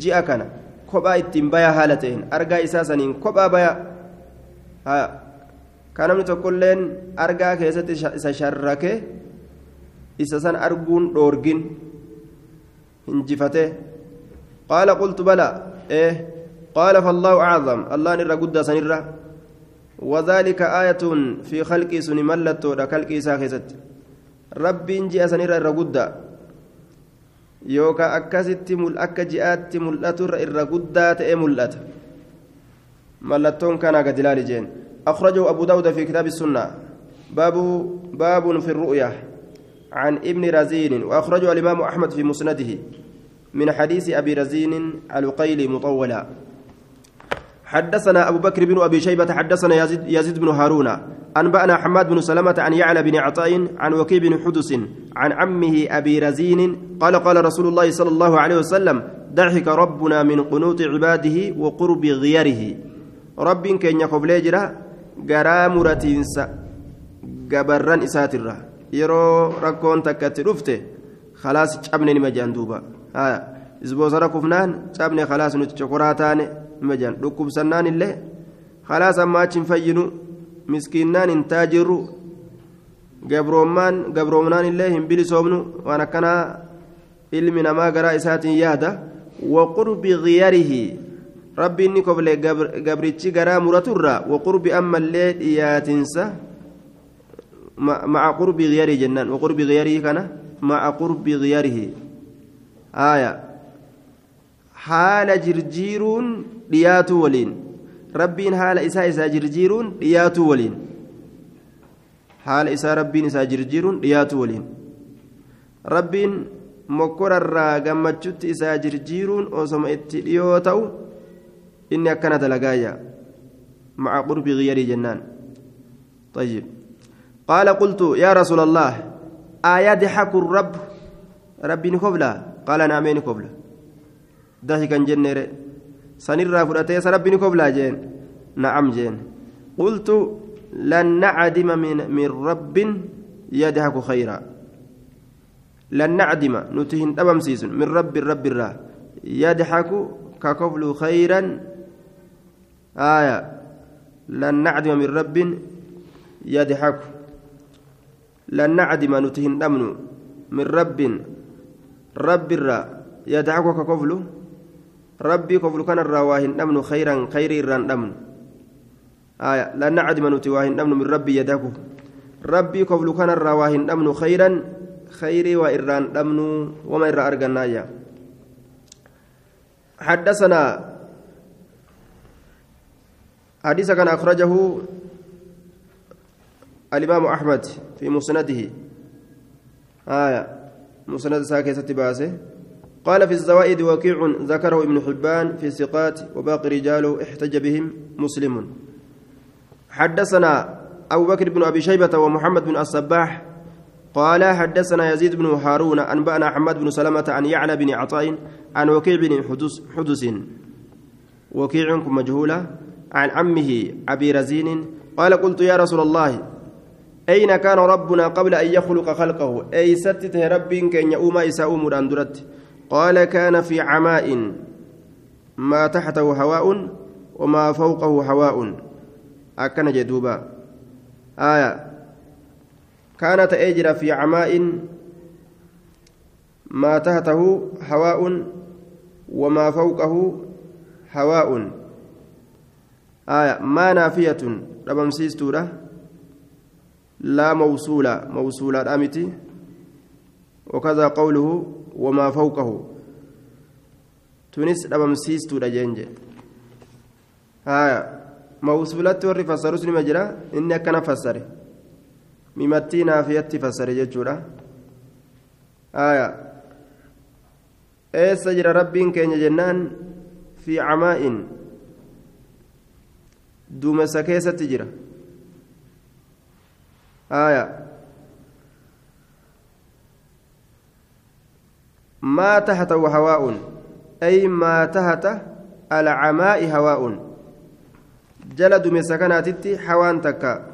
جاءكنا kophaa ittiin bayaa haala ta'een argaa isaa saniin kophaa bayaa kan namni tokkolleen argaa keessatti isa sharrake isa san arguun dhoorgin hinjifate qaala qultu bala ee qaala fallaahu acdam allahan irra guddaa sanirra وذلك آية في خلق سن ملتو دا خلق إسا خيست ربي جاء الرقودة yookaan akkasitti akka ji'aatti mul'atu irra guddaa ta'e mul'ata mallattoon kanaa gad ilaali jeen أخرجه أبو داود في كتاب السنة باب باب في الرؤيا عن ابن رزين وأخرجه الإمام أحمد في مسنده من حديث أبي رزين القيل مطولا. حدثنا أبو بكر بن أبي شيبة حدثنا يزيد, يزيد بن هارون. أنبأنا حماد بن سلمة عن يعلى بن عطاء عن وكيع بن حدس عن عمه أبي رزين قال قال رسول الله صلى الله عليه وسلم ضحك ربنا من قنوط عباده وقرب غيره. رب كن يقبل جرا غرا مرتينس غبران إساترة. يرو ركون تكت رفته. خلاص jaan duuba haya isboosara kufnaan cabne khalaas nuti chokoraa taane nima jaan dhukkubsannaan illee khalaas ammaa achi hin fayyinu miskiinnaan hin taajirru gabroommaan gabroomnaan illee hin bilisoomnu waan akkanaa ilmi namaa garaa isaatiin yaada waqurbi giyarihi rabbi inni kofle gabrichi garaa muraturra waqurbi ammallee dhiyaatinsa maca qurbi giyarii jennaan waqurbi giyarii kana مع قرب غيره آية. حال جرجيرون دياتو ولين. ربين حال إساء إساء جرجيرون دياتو ولين. حال إساء ربين إساء جرجيرون دياتو ولين. ربين mokkorarraa gammachutti isaa jirjiiruun osoma itti dhiyoo ta'u inni akkana dalagaaya maca qurbi giyyarii jennaan طيب. قال قلت يا رسول الله أيضحك الرب؟ ربي نكبلا قال نعم نكبلا ضحكا جنر سنرى فرأتي ربي نكبلا جين. نعم جين. قلت لن نعدم من, من رب يضحك خيرا. لن نعدم. نتهن أبم سيسن. من رب الرب الرا. يضحك كقبل خيرا. آية. لن نعدم من رب يضحك لن نعدم. نتهن أمن من رب رب الرا يضحك كقبل ربي قبل كان الرواهن أمن خيرا خير الران أمن آية لن نعدم نتواهن أمن من ربي يدهك ربي قبل كان الرواهن أمن خيرا خيري وإران دمنو وما إرى أرقنايا حدثنا حديث كان أخرجه الإمام أحمد في مسنده. آية مسند ساكي باسه قال في الزوائد وكيع ذكره ابن حبان في الثقات وباقي رجاله احتج بهم مسلم. حدثنا أبو بكر بن أبي شيبة ومحمد بن الصباح قال حدثنا يزيد بن هارون أنبأنا حماد بن سلمة عن يعلى بن عطاء عن وكيع بن حدث حدث. وكيع مجهولة؟ عن عمه أبي رزين قال قلت يا رسول الله أين كان ربنا قبل أن يخلق خلقه؟ أي ستته رب كان يؤم إساء مراندرت قال كان في عماء. ما تحته هواء وما فوقه هواء. أكن جدوبا. آية. كانت أجر في عماء. ما تحته هواء وما فوقه هواء. آية. ما نافية. ربمسيس تورة لا موصولة موصولة أمتي وكذا قوله وما فوقه تونس ربمسيس تورة جنجة آية موصولة ورّي فسروا مجرى إني كان فسره mimattii naafiyatti fassare jechuudha aya eessa jira rabbiin keenya jennaan fi camaa'in duumessa keessatti آية ما تهته هواء أي ما تهته العماء هواء جلد من سكناتي حوان تكا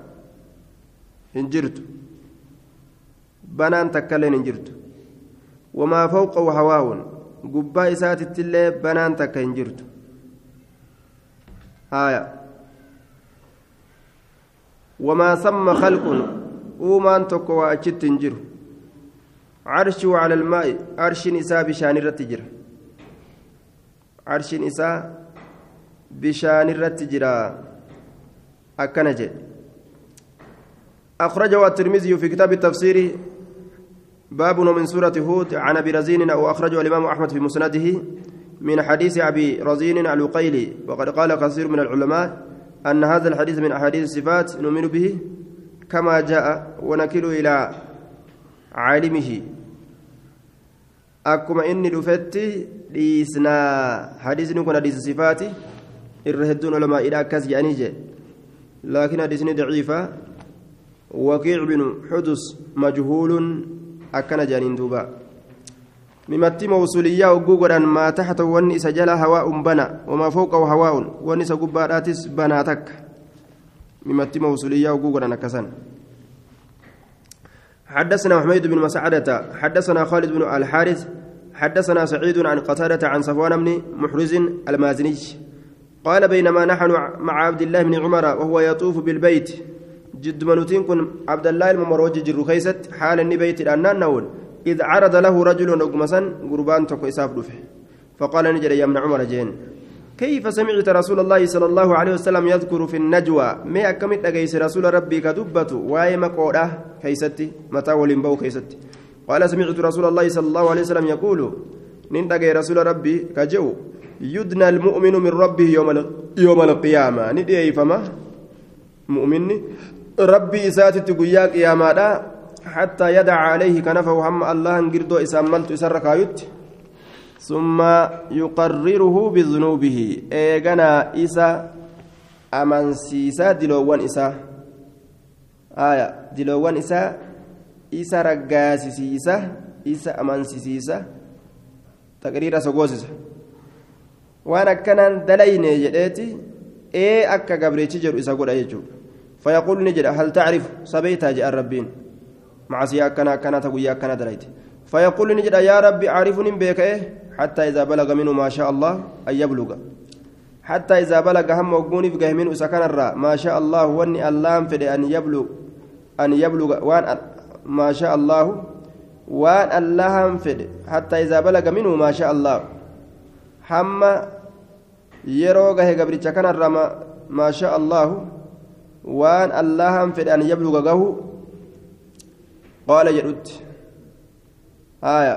انجرت بنان تكا لين انجرت وما فوقه هواء قبا إساتي اللي بنان تكا انجرت آية waa achitti hin jiru carshuu cala almaa'i arshiin isaa bishaan irratti jira arshiin isaa bishaan irratti jira akkana jedhe أخرجه الترمذي في كتاب التفسير باب من سورة هود عن أبي رزين أو أخرجه الإمام أحمد في مسنده من حديث أبي رزين العقيلي وقد قال كثير من العلماء أن هذا الحديث من أحاديث الصفات نؤمن به كما جاء ونكل إلى عالمه. أكما إني دفت ليسنا. حديث نكون حديث الصفات الرهدون علماء إلى كز يعني لكن حديث ضعيفة. وكيع بن حدث مجهول أكن جانين دوبا. ممتي موصولية وجوجرا ما تحت وني سجل هواء بنا وما فوقه هواء وني سجباراتس بناتك ممتي موصولية وجوجرا نكسن حدثنا حميد بن مسعدة حدثنا خالد بن الحارث حدثنا سعيد عن قتادة عن صفوان بن محرز المازني. قال بينما نحن مع عبد الله بن عمر وهو يطوف بالبيت جد منوتين كن عبد الله الممروج جرو كيست حال النبيت الأنان نول إذ عرض له رجل نقمسا قربان تكو إساف دفه فقال نجري يا ابن عمر جين. كيف سمعت رسول الله صلى الله عليه وسلم يذكر في النجوى؟ ما أكمت أجيس رسول ربي كدبة واي مقودة كيستي. متى ولنبو كيستي. قال سمعت رسول الله صلى الله عليه وسلم يقول نندق رسول ربي كجو يدنى المؤمن من ربه يوم يوم القيامة. ندي فما؟ مؤمن ربي إساتت قياك يا مادا حتى يدع عليه كنفه هم الله انقردو إساملت إسرك آيت ثم يقرره بذنوبه. إيغنا إسا أمنسيسا دلوان إسا. آية دلوان إسا. إسا رقاسيسيسا إسا أمنسيسيسا تقرير سقوسيسا waan akkanaan dalayne jedheeti ee akka gabriichi jedhu isa godha jechuudha fayaquulu ni jedha hal tacrifu sabeeytaa jedhan ta guyyaa akkana dalayte fayaquulu ni jedha yaa rabbi caarifuun hin beeka'e حتى إذا بلغ منه ما شاء الله أن يبلغ حتى إذا بلغ هم وقوني في منه سكن الراء ما شاء الله وني اللام في أن يبلغ أن يبلغ وان ما شاء الله وان اللهم في حتى إذا بلغ منه ما شاء الله hamma yeroo gahe gabricha kanarra maa shaa allaahu waan allahan fedhe an yabluga qaala jedhutti haya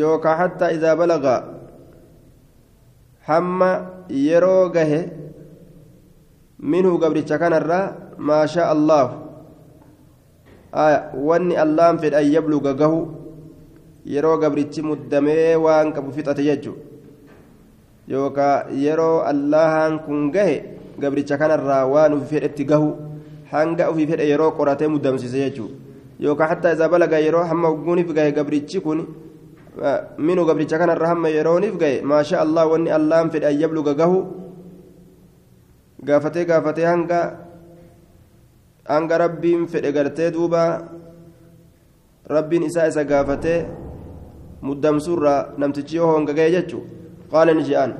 yookaa hattaa idaa balaga hamma yeroo gahe minhu gabricha kanarraa maa shaa allaahu haya wanni allahan fedhe an yabluga gahu yeroo gabrichi muddamee waan qabu fixate jechuu yookaan yeroo allahan kun gahe gabricha kanarraa waan ofii fedhetti gahu hanga ofii fedhe yeroo qoratee muddamsiise jechuudha yookaan hatta isa balaga yeroo hamma ogguuniif gahe gabrichi kun minu gabricha kanarra hamma yerooniif gahe maasha allah wanni allahan fedhe ayyabluga gahu gaafatee gaafatee hanga hanga rabbiin fedhe gartee duuba rabbiin isaa isa gaafatee muddamsuurraa namtichi yoo honga gahe jechuudha. قال نجيان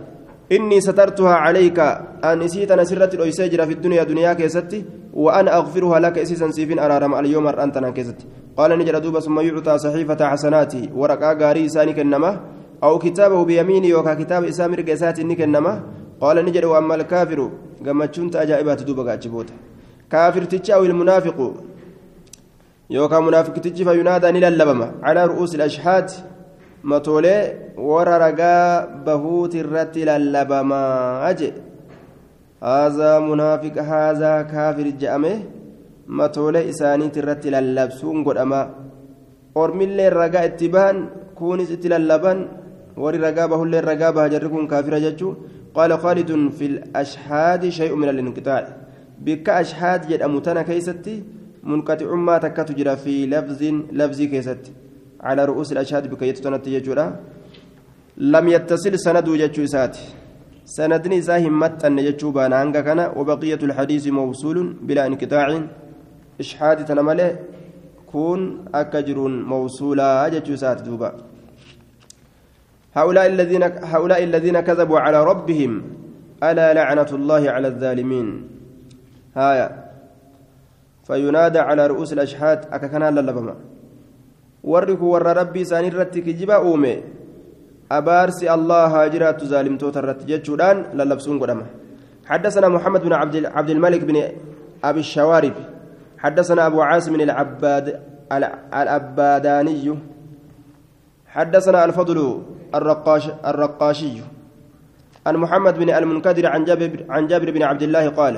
إني سترتها عليك أن نسيت أنا سرت الأيساجر في الدنيا دنيا كيستي وأنا أغفرها لك إسيسا سيفين أرارم اليوم أنت كيستي قال نجر دوبا ثم يعطى صحيفة حسناته ورقا غاري سانك النما أو كتابه بيميني وكا كتاب إسامر قسات نك النما قال نجر وأما الكافر كما كنت أجائبات دوبا قاتشبوت كافر تتش أو المنافق يوكا منافق تتش فينادى نللبما على رؤوس الأشحات matoolee warra ragaa bahuuti irratti lallabamaa je haazaa munaafiqa haazaa kaafir je'ame matoolee isaaniiti irratti lallabsuun godhamaa ormillee ragaa itti bahan kunis itti lallaban warri ragaa bahullee ragaa baha jarri kun kaafira jechuu qaala khaalidun fi ashhaadi shay'u min alinqixaa'i bikka ashhaad jedhamu tana keeysatti munqaxicummaa takkatu jira fi lafzin lafzii keessatti على رؤوس الأشهاد بكيت تنتي يجورا لم يتصل سند جتشو إسات سندني ساهم متن جتشو بانانغا كان وبقية الحديث موصول بلا انقطاع. إشحاد تنملة كون أكجر موصولا جتشو إسات دوبا. هؤلاء الذين هؤلاء الذين كذبوا على ربهم ألا لعنة الله على الظالمين. هايا. فينادى على رؤوس الأشهاد أككنا للبما. warra rabbii isaanii irratti kijiba uume abaarsi allah haa jiraattu zaalimtoota irratti jechuudhaan lallabsuun حدثنا محمد بن عبد الملك بن ابي الشوارب حدثنا ابو عاصم العباد العباداني حدثنا الفضل الرقاش الرقاشي عن محمد بن المنكدر عن جابر عن جابر بن عبد الله قال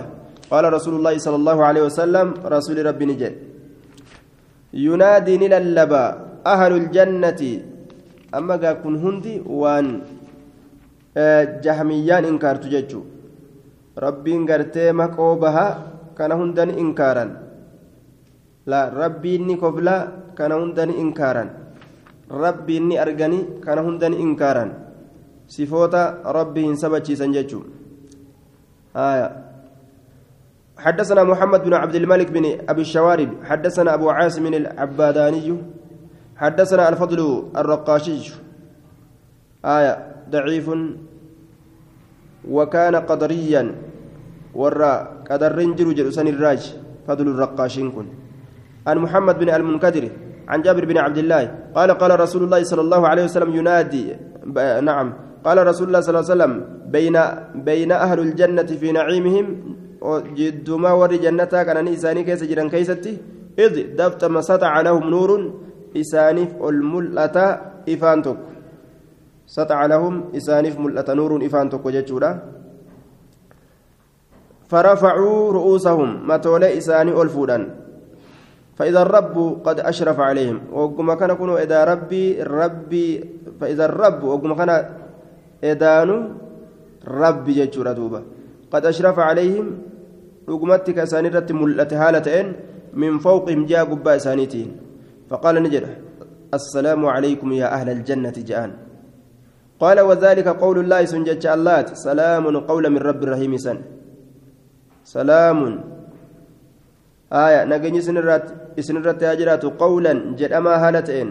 قال رسول الله صلى الله عليه وسلم رسول ربي نجل ينادي نللبا أهل الجنة أما كن هندي وان جهميان إنكار تججو ربي إنكرتي مكوبها كان هندن إنكارا لا ربي إني كفلا كان هندن إنكارا ربي إني أرغني كان هندن إنكارا صفوتا ربي إن سبتشي سنججو آية حدثنا محمد بن عبد الملك بن أبي الشوارب حدثنا أبو عاصم العباداني حدثنا الفضل الرقاشي. آية ضعيف. وكان قدريا. ورا قدر رنجر جلسان الراج. فضل الرقاشين كن. عن محمد بن المنكدر. عن جابر بن عبد الله. قال قال رسول الله صلى الله عليه وسلم ينادي. نعم. قال رسول الله صلى الله عليه وسلم بين بين أهل الجنة في نعيمهم جدما ور جنتا كان إنساني كيس جران كيستي. إذ دفت ما سطع لهم نور. إسانف الملأة إفانتك سطع لهم إسانف ملأة نور إفانتك جتشورا فرفعوا رؤوسهم متولى إساني ألفودا فإذا الرب قد أشرف عليهم وقم كان كونوا إذا ربي ربي فإذا الرب وقم كان إدانو ربي جتشورا دوبا قد أشرف عليهم رقمتك إساني رت هالتين من فوقهم جاء قبا إسانيتين فقال نجد السلام عليكم يا أهل الجنة جاءن قال وذلك قول الله سنجد الله سلام قولا من رب الرحيم سن. سلام. آية نجني سنرات سنرات هاجرات قولا جدما هالتين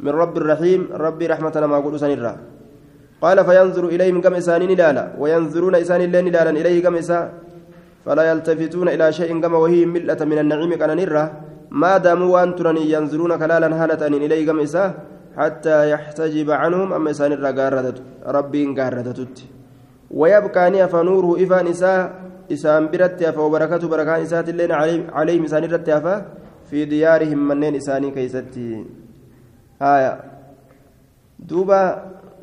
من رب الرحيم ربي رحمة ما أقول سنرا قال فينظر إليهم كم إسان نلالا وينظرون إسان الله نلالا إليه كم فلا يلتفتون إلى شيء كما وهي ملة من النعيم كان نرى ما داموا وأنترني ينظرون كلالا هالة إليه كم إسان حتى يحتجب عنهم أما إسان الرقاردة ربي قاردتت ويبقى نيف نوره إفان إساء إسان برت وبركة بركان إسات اللين عليهم إسان رت في ديارهم منين إساني كيستي. آية. دوبا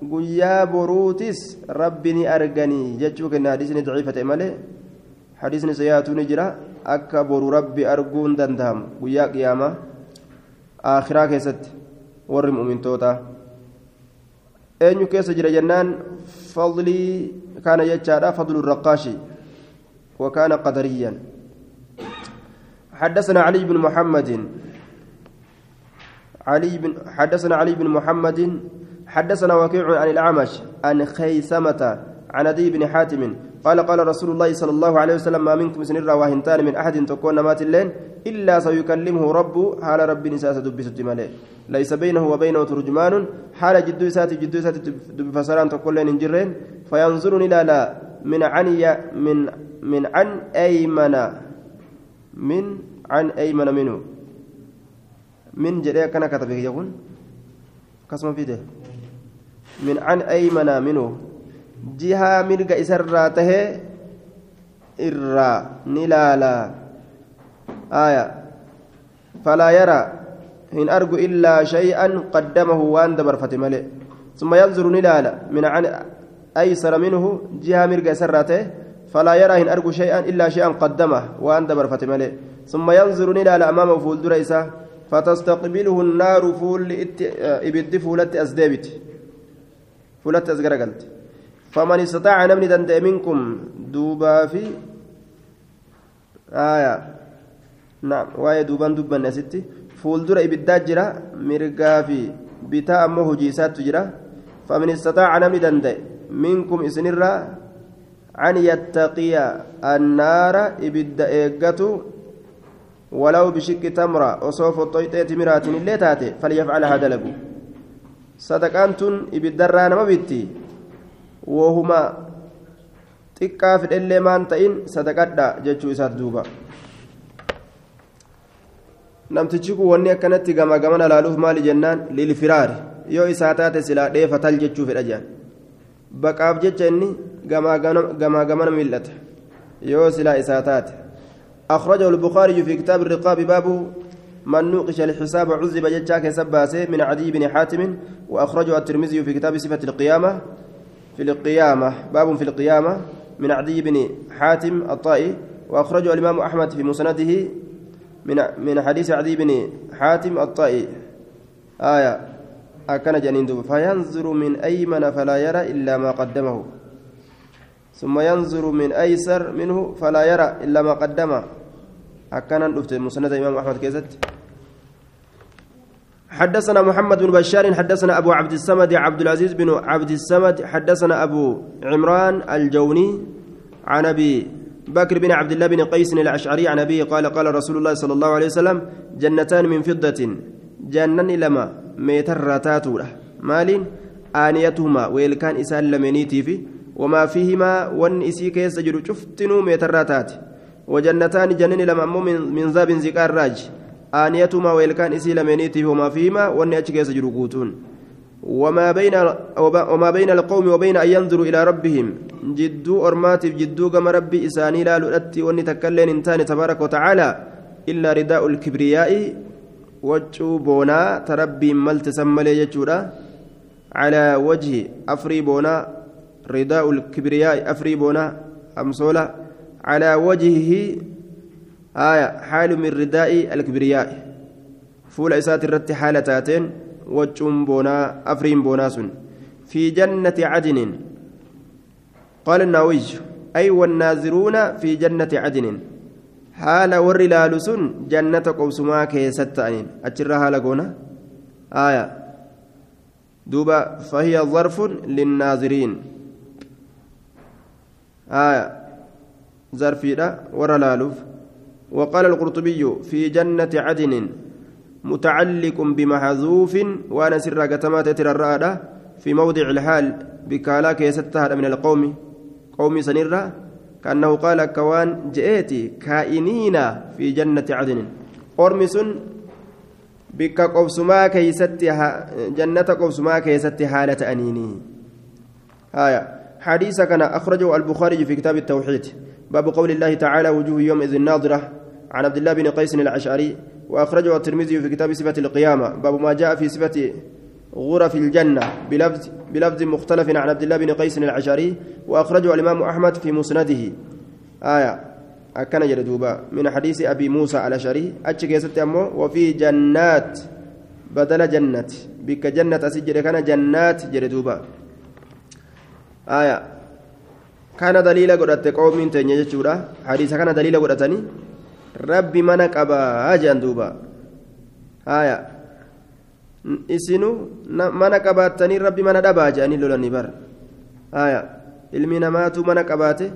guyyaa boruutis rabbi ni arganii jechuu kenna hadiisni daciifate malee hadiisni sayyaatu ni jira akka boru rabbi arguun danda'amu guyyaa qiyaamaa aakhiraa keessatti warri mu'mintootaa eenyu keessa jira jennaan fadlii kaana jechaadha fadlu raqaashi وكان قدريا حدثنا علي بن محمد علي بن حدثنا علي بن محمد حدثنا وكيع عن الأعمش عن خيثمة عن أبي بن حاتم قال قال رسول الله صلى الله عليه وسلم ما منكم سنر واهنتان من أحد تكون مات اللين إلا سيكلمه رب. حال رب نساس دبس التمالي. ليس بينه وبينه ترجمان. حال جدو سات جدو دب فسران تقول لين جرين فينظرني لا لا. من عن من من عن أيمن من عن أيمن منه. من جريء كان كتبه يقول. قسم في ده. من عن أيمن منه. جهة مرق إسرى تهي إرى نلالا آية فلا يرى إن أرجو إلا شيئا قدمه وأن دبر فتملئ ثم ينظر نلالا من عن أيسر منه جهة مرق إسرى تهي فلا يرى إن أرجو شيئا إلا شيئا قدمه وأن دبر فتملئ ثم ينظر نلالا أمامه فول دريسه فتستقبله النار فول إبد فولت أزدابت فولت أزقرقلت فمن استطاع نمني دندئ منكم دوبا في آية. نعم واي دوبان دوبان ستي. فول در إبدات جرا مرقا في بتاء أمه جيسات جرا. فمن استطاع نمني دندئ منكم إسنرا أن يتقي النار إبدا إيقته ولو بشق تمرة وصوف الطيطة تمرات اللي تاتي فليفعلها دلقوا صدقانتون إبدران ما بيتي. وهما fidhellee maan ta'in sadaqadha jechuu isaat duuba namtichi kun wanni akkanatti gama gamana laaluuf maali jennaan lilfiraari yoo isaa taate silaa dheefatal jechuu fedha jedhan baqaaf jecha inni gamaa gamana mil'ata yoo silaa isaa taate أخرجه البخاري في كتاب الرقاب باب من نوقش الحساب عذب جتشاك سباسه من عدي بن حاتم وأخرجه الترمذي في كتاب صفة القيامة في القيامة باب في القيامة من عدي بن حاتم الطائي وأخرجه الإمام أحمد في مسنده من من حديث عدي بن حاتم الطائي. آية أكن جنين فينظر من أيمن فلا يرى إلا ما قدمه. ثم ينظر من أيسر منه فلا يرى إلا ما قدمه. أكان نفت مسند الإمام أحمد كيزت. حدثنا محمد بن بشار حدثنا أبو عبد الصمد عبد العزيز بن عبد الصمد حدثنا أبو عمران الجوني عن أبي بكر بن عبد الله بن قيس الأشعري عن أبيه قال قال رسول الله صلى الله عليه وسلم جنتان من فضة جنن لما ميتر تاتوله مال آنيتهما ويلكان إسان لمنيتي في وما فيهما ون إسي كيس جرو شفتنو ميتراتات وجنتان جنن لما من, من ذاب زكار راج. لمنيتي وما فيهما ون أتش كيس جرو قوتون وما بين وما بين القوم وبين أن ينظروا إلى ربهم جدو أرمات جدو كما ربي إساني لا لؤتي وني تكلن إنتان تبارك وتعالى إلا رداء الكبرياء waccuu boonaa ta rabbiin malte san malee jechuudha. Calaa wajhi afrii boonaa ridaa'u lkibriyaa'i min ridaa'i alkibriyaa'i fuula isaati irratti haala taateen waccuun boonaa afriin boonaa sun fi jannati cadinin qaala الناوي أي والناظرون في جنة عدن sun jannata qobsumaa keessatti ta'aniin achirra haala goona aaya duuba fahiya zarfun linnaaziriin aaya zarfiidha warra laaluuf وقال القرطبي في جنة عدن متعلق بمحذوف وأنا سر قتمات ترى في موضع الحال بكالا كيستها من القوم. قوم سنرة كأنه قال كوان جئتي كائنين في جنة عدن. أرمس بك قوسما كيستها جنة قوسما كيست حالة أنيني. آية. حديث كان أخرجه البخاري في كتاب التوحيد. باب قول الله تعالى وجوه يومئذ ناظرة. عن عبد الله بن قيس الأشعري وأخرجه الترمذي في كتاب صفة القيامة باب ما جاء في صفة غرف الجنة بلفظ بلفظ مختلف عن عبد الله بن قيس العشري وأخرجه الإمام أحمد في مسنده. آية. أكن جلدوبا من حديث أبي موسى الأشعري أتشك أمو وفي جنات بدل جنة. بك جنة أسجل كان جنات جلدوبا آية. كان دليل قدرت قوم تنجي حديث كان دليل قدرتني. ربي منك أبا أجان دوبا آية isinu mana qabaattanii rabbi mana dhabaa jedhanii lolanii bar aya ilmi namaatu mana qabaate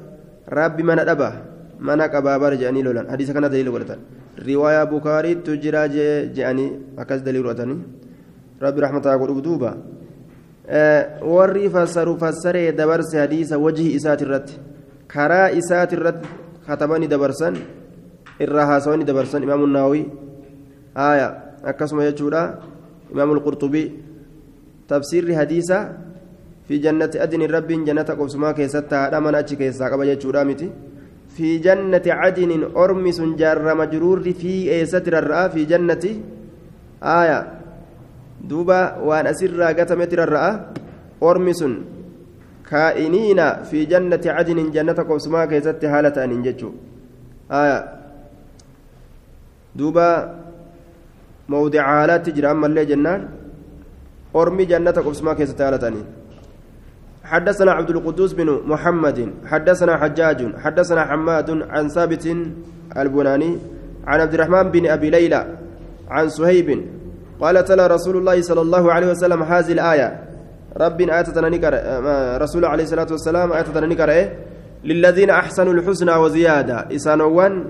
rabbi mana dhabaa mana qabaa bar jedhanii lolan hadiisa kana daliila godhatan riwaayaa bukaariittu jira jedhanii akkas daliila godhatanii rabbi rahmataa godhuuf duuba warri fassaru fassaree dabarse hadiisa wajhi isaati irratti karaa isaati irratti katabanii dabarsan irraa haasawanii dabarsan imaamu naawii aya akkasuma jechuudha. إمام القرطبي تفسير حديثة في جنة أدن رب جنة قبسما كيستا رمنا أتش كيستا قبل يجورامتي في جنة عدن أرمس جار مجرور في إيستر الرأى في جنة آية دوبا وأن أسر قتمتر الرأى أرمس كائنين في جنة عدن جنة قبسما كيست حالة أن آية دوبا موضع حالات تجرى أما اللي جنان أرمي جنة قبسما كيس تالتاني حدثنا عبد القدوس بن محمد حدثنا حجاج حدثنا حماد عن ثابت البناني عن عبد الرحمن بن أبي ليلى عن سهيب قال تلا رسول الله صلى الله عليه وسلم هذه الآية رب آتتنا نكر رسول عليه الصلاة والسلام آتتنا نكر إيه؟ للذين أحسنوا الحسنى وزيادة إسانوان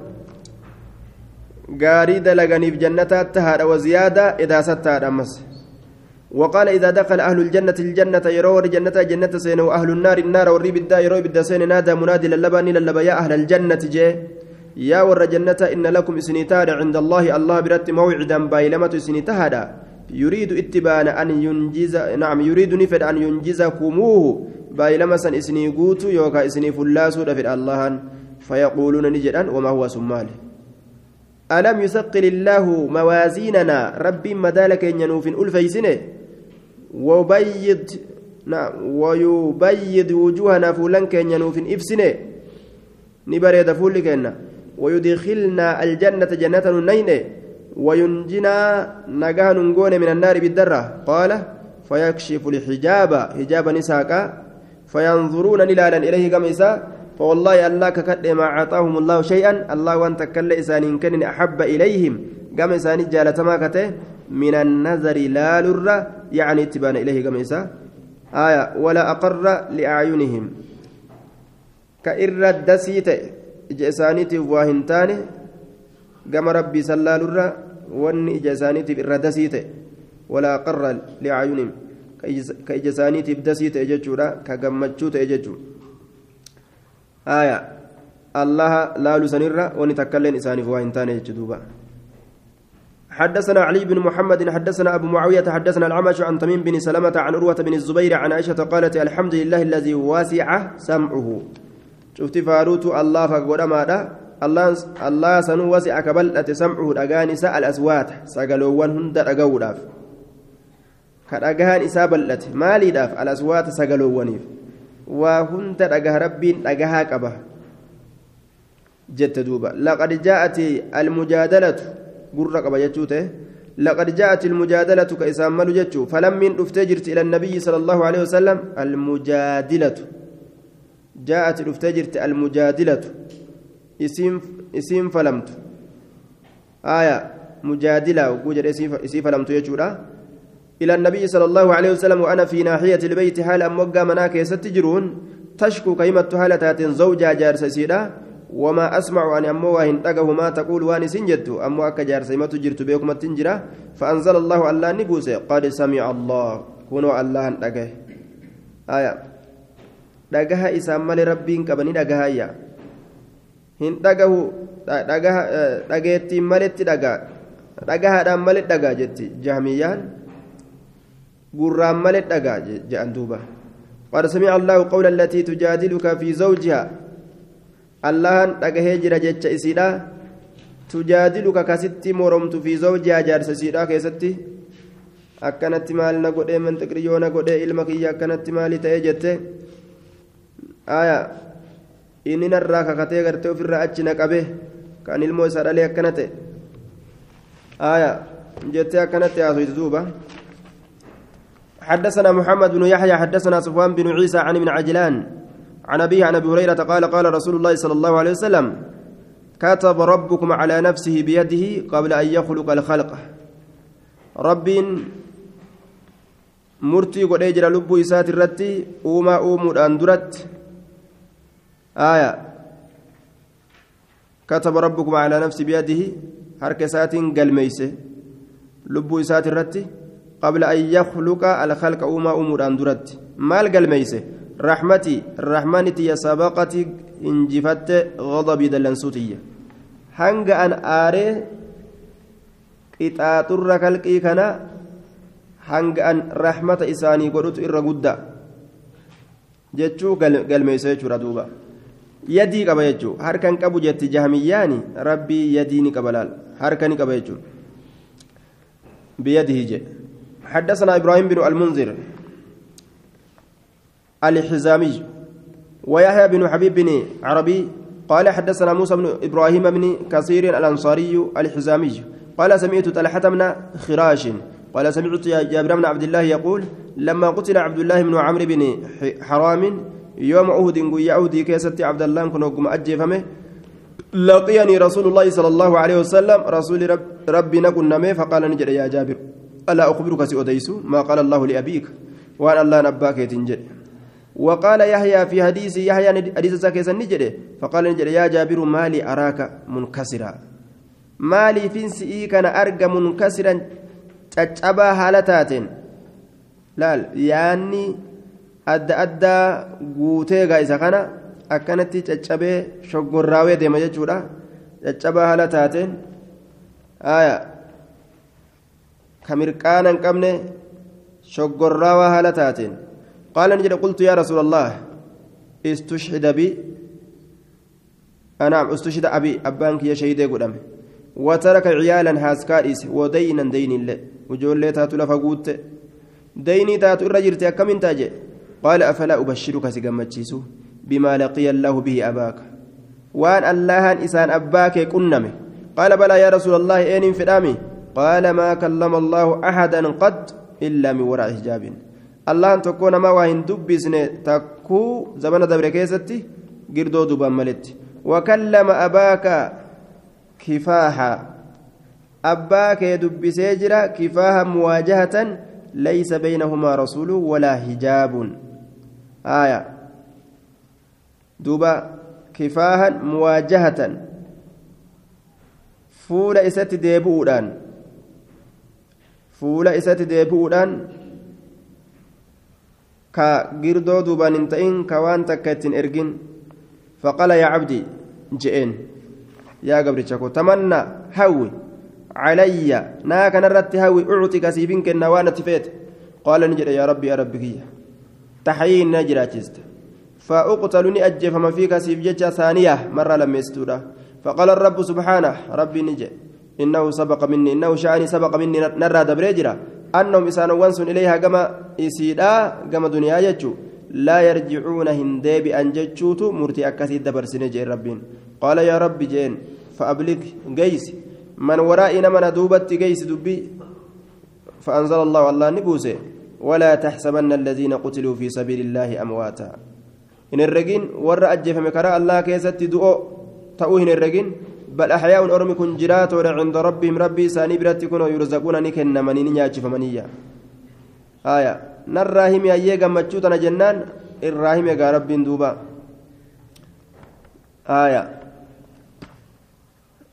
gaarii dalaganiif jannataatti haadha waziyaada idaasattaadha ammas. وقال إذا دخل أهل الجنة الجنة يروا الجنة جنة سين وأهل النار النار وري بدا يروا بدا سين نادى منادي للباني للبا يا أهل الجنة جي. يا ور الجنة إن لكم سنتار عند الله الله برت موعدا بايلمة سنتهدا يريد اتبان أن ينجز نعم يريد نفد أن ينجزكموه. بايلمة سن إسني قوتو يوكا إسني فلاسو دفر الله. فيقولون نجدا وما هو سماله ألم يثقل الله موازيننا ربي مدالك ينوف ألفيسنه وبيض نعم ويبيض وجوهنا فولن كن ينوف إفسنه نبرد فولك ويدخلنا الجنة جنة نين وينجنا نجاة نقول من النار بالدرة. قال فيكشف الحجاب. حجاب نساكا فينظرون نلالا إليه كما فوالله الله ككد ما أعطاهم الله شيئا الله وأنت كل إسان كن أحب إليهم. قام إسان جالة ما من النظر لا لر يعني اتبان إليه قام إسا. آية ولا أقر لأعينهم. كإر الدسيت إجسانيتي واهنتان قام ربي سلا لر وان إجسانيتي إر دسيت. ولا أقر لأعينهم. كإجسانيتي بدسيت إججورا كقمتشوت إججورا آية الله لا لسنرة ونتكلم إساني فوائن تاني جدوبا حدثنا علي بن محمد حدثنا أبو معاوية حدثنا العمش عن تميم بن سلمة عن عروة بن الزبير عن عائشة قالت الحمد لله الذي واسع سمعه شفت فاروت الله فقد ماذا الله سنو وسع كبلت سمعه دغان إساء الأصوات سقلوان هند دغوداف كدغان إساء بلت مالي داف الأصوات سقلوانيف وهند دغه ربين دغها قبه جت دوبا لقد جاءت المجادلة قرق بجتوته لقد جاءت المجادلة كإسام ملو جتشو فلم افتجرت إلى النبي صلى الله عليه وسلم المجادلة جاءت افتجرت المجادلة اسم اسم فلمت آية مجادلة وجد اسم فلمت يجورا إلى النبي صلى الله عليه وسلم وأنا في ناحية البيت حال أموقع مناك يستجرون تشكو كيمة هالتات زوجها جارس سيدا وما أسمع أن أمو وهن ما تقول وأن سنجدت أمو أكا جارس ما تجرت بيكم التنجرة فأنزل الله الله نبوس قد سمع الله كونوا الله تقه. آية. dhagaha isaan malee rabbiin qabanii dhagahayya hin dhagahu dhageettiin maletti dhagaa dhagahaadhaan malee dhagaa jetti jahmiyyaan gurraan malee dhagaa jedhan duuba قد سمع الله قول التي تجادلك في زوجها allahan dhagahee jira jecha isiidha tujaadiluka kasitti moromtu fi zawjihaa jaarsa isiidha keessatti akkanatti maal na godhee manxiqriyyoo na godhee ilma kiyya akkanatti maali ta'ee jette aya inni narraa kakatee gartee ofirraa achi na qabe kan ilmoo isaa dhalee akkana ta'e aya jettee akkanatti haasoyte duuba حدثنا محمد بن يحيى حدثنا صفوان بن عيسى عن ابن عجلان عن أبيه عن أبي هريرة قال قال رسول الله صلى الله عليه وسلم كتب ربكم على نفسه بيده قبل أن يخلق الخلق. رب مرتي قد أجرى لب إسات الرتي أوما أوم أندرت آية كتب ربكم على نفسه بيده. حركسات قلميسة. لب إسات الرتي قبل أن يخلق الخلق أوما أوم أندرت مال قلميسه؟ رحمتي رحمانتي يا سبقتي انجفت غضبي دلنسوتي هنگ أن آري قطاطر كالقي كان هنگ أن رحمة إساني قدوت إر قد جتشو قلميسة جرى دوبا. يدي قبا جتشو هركن قبو جت جهمياني ربي يديني قبلال. هركني قبا جتشو بيده جي حدثنا إبراهيم بن المنذر الحزامي ويحيى بن حبيب بن عربي قال حدثنا موسى بن إبراهيم بن كثير الأنصاري الحزامي قال سمعت طلحة بن خراش قال سمعت جابر بن عبد الله يقول لما قتل عبد الله بن عمرو بن حرام يوم عهد يعود كيست عبد الله كن اجفمه لقيني رسول الله صلى الله عليه وسلم رسول رب ربنا كنا فقال نجد يا جابر. ألا أخبرك سؤديس ما قال الله لأبيك. وأن الله نباك يتنجد وقال يحيى في حديث يحيى حديث ساكيسا نجده فقال نجد يا جابر مالي أراك منكسرا. مالي فينسئي كان أرجى منكسرا. تتشبه هالتات لا يعني أدى أدى guutee isa kana akkanatti caccabee shoggorraawee deema jechuudha caccabaa haala taateen aya ka mirqaana hin qabne shoggorraawaa haala taateen. قال نجد قلت يا رسول الله استشهد بي أنا استشهد أبي أبانك يا شهيد قدام وترك عيالا هاسكاريس ودينا دين الله وجول تاتو لفقوت ديني تاتو الرجل كم تاجي قال أفلا أبشرك سيقمتشيسو بما لقي الله به أباك وأن الله إسان أباك كنمه قال بلى يا رسول الله أين في قال ما كلم الله أحدا قد إلا من وراء حجاب tokko namaa waa hin dubbisne takkuu zamana dabre keessatti girdoo duban maletti wakallama abaaka kifaaha abbaa kee dubbisee jira kifaaha muwaajahatan laysa baynahumaa rasuulu walaa hijaabun aya duuba kifaahan muwaajahatan fuula isatti deebi'uudhaan fuula isatti deebi'uudhaan ka girdoo duubaan hin ta'in ka waan takka ittiin ergin faqala yaa cabdii je'een yaa gabricha ko tamanna hawwi calayya naa kanarratti hawwi uctika siifin kenna waan ati feete qaala ni jedhe yaa rabbi yaa rabbi kiyya taxyiin na jiraachista فأقتل نأجف ما فيك سيف جتشا ثانية مرة لما يستودا فقال الرب سبحانه ربي نجي إنه سبق مني إنه شأني سبق مني نرى دبريجرا أنهم إسان وانسون إليها كما إسيدا كما دنيا يجو. لا يرجعون هندي بأن جتشوت مرتي أكاسي دبر سنجي ربين. قال يا رب جين فأبلغ جيس. من ورائنا من دوبت جيس دبي فأنزل الله الله نبوسه. ولا تحسبن الذين قتلوا في سبيل الله أمواتا. إن الرجين ور أجف مكراء الله كيست دؤو. تأوه إن الرجين بل أحياء أرمي كن جرات عند ربهم. ربي ساني برات كنوا يرزقون نكن منين نياجف منيا آية. نراهم يا جمتشوتنا جنان. الراهم يا رب دوبا آية.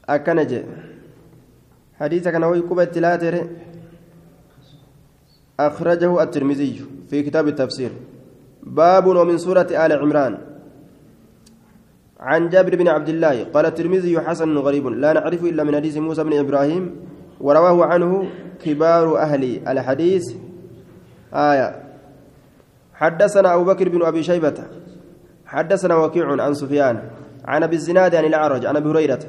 أكنج حديثك نوي كوبا تلاتر أخرجه الترمذي في كتاب التفسير. باب ومن سورة آل عمران. عن جابر بن عبد الله قال الترمذي حسن غريب لا نعرف إلا من حديث موسى بن إبراهيم ورواه عنه كبار أهل الحديث. آية. حدثنا أبو بكر بن أبي شيبة حدثنا وكيع عن سفيان عن أبي الزناد عن الأعرج عن أبي هريرة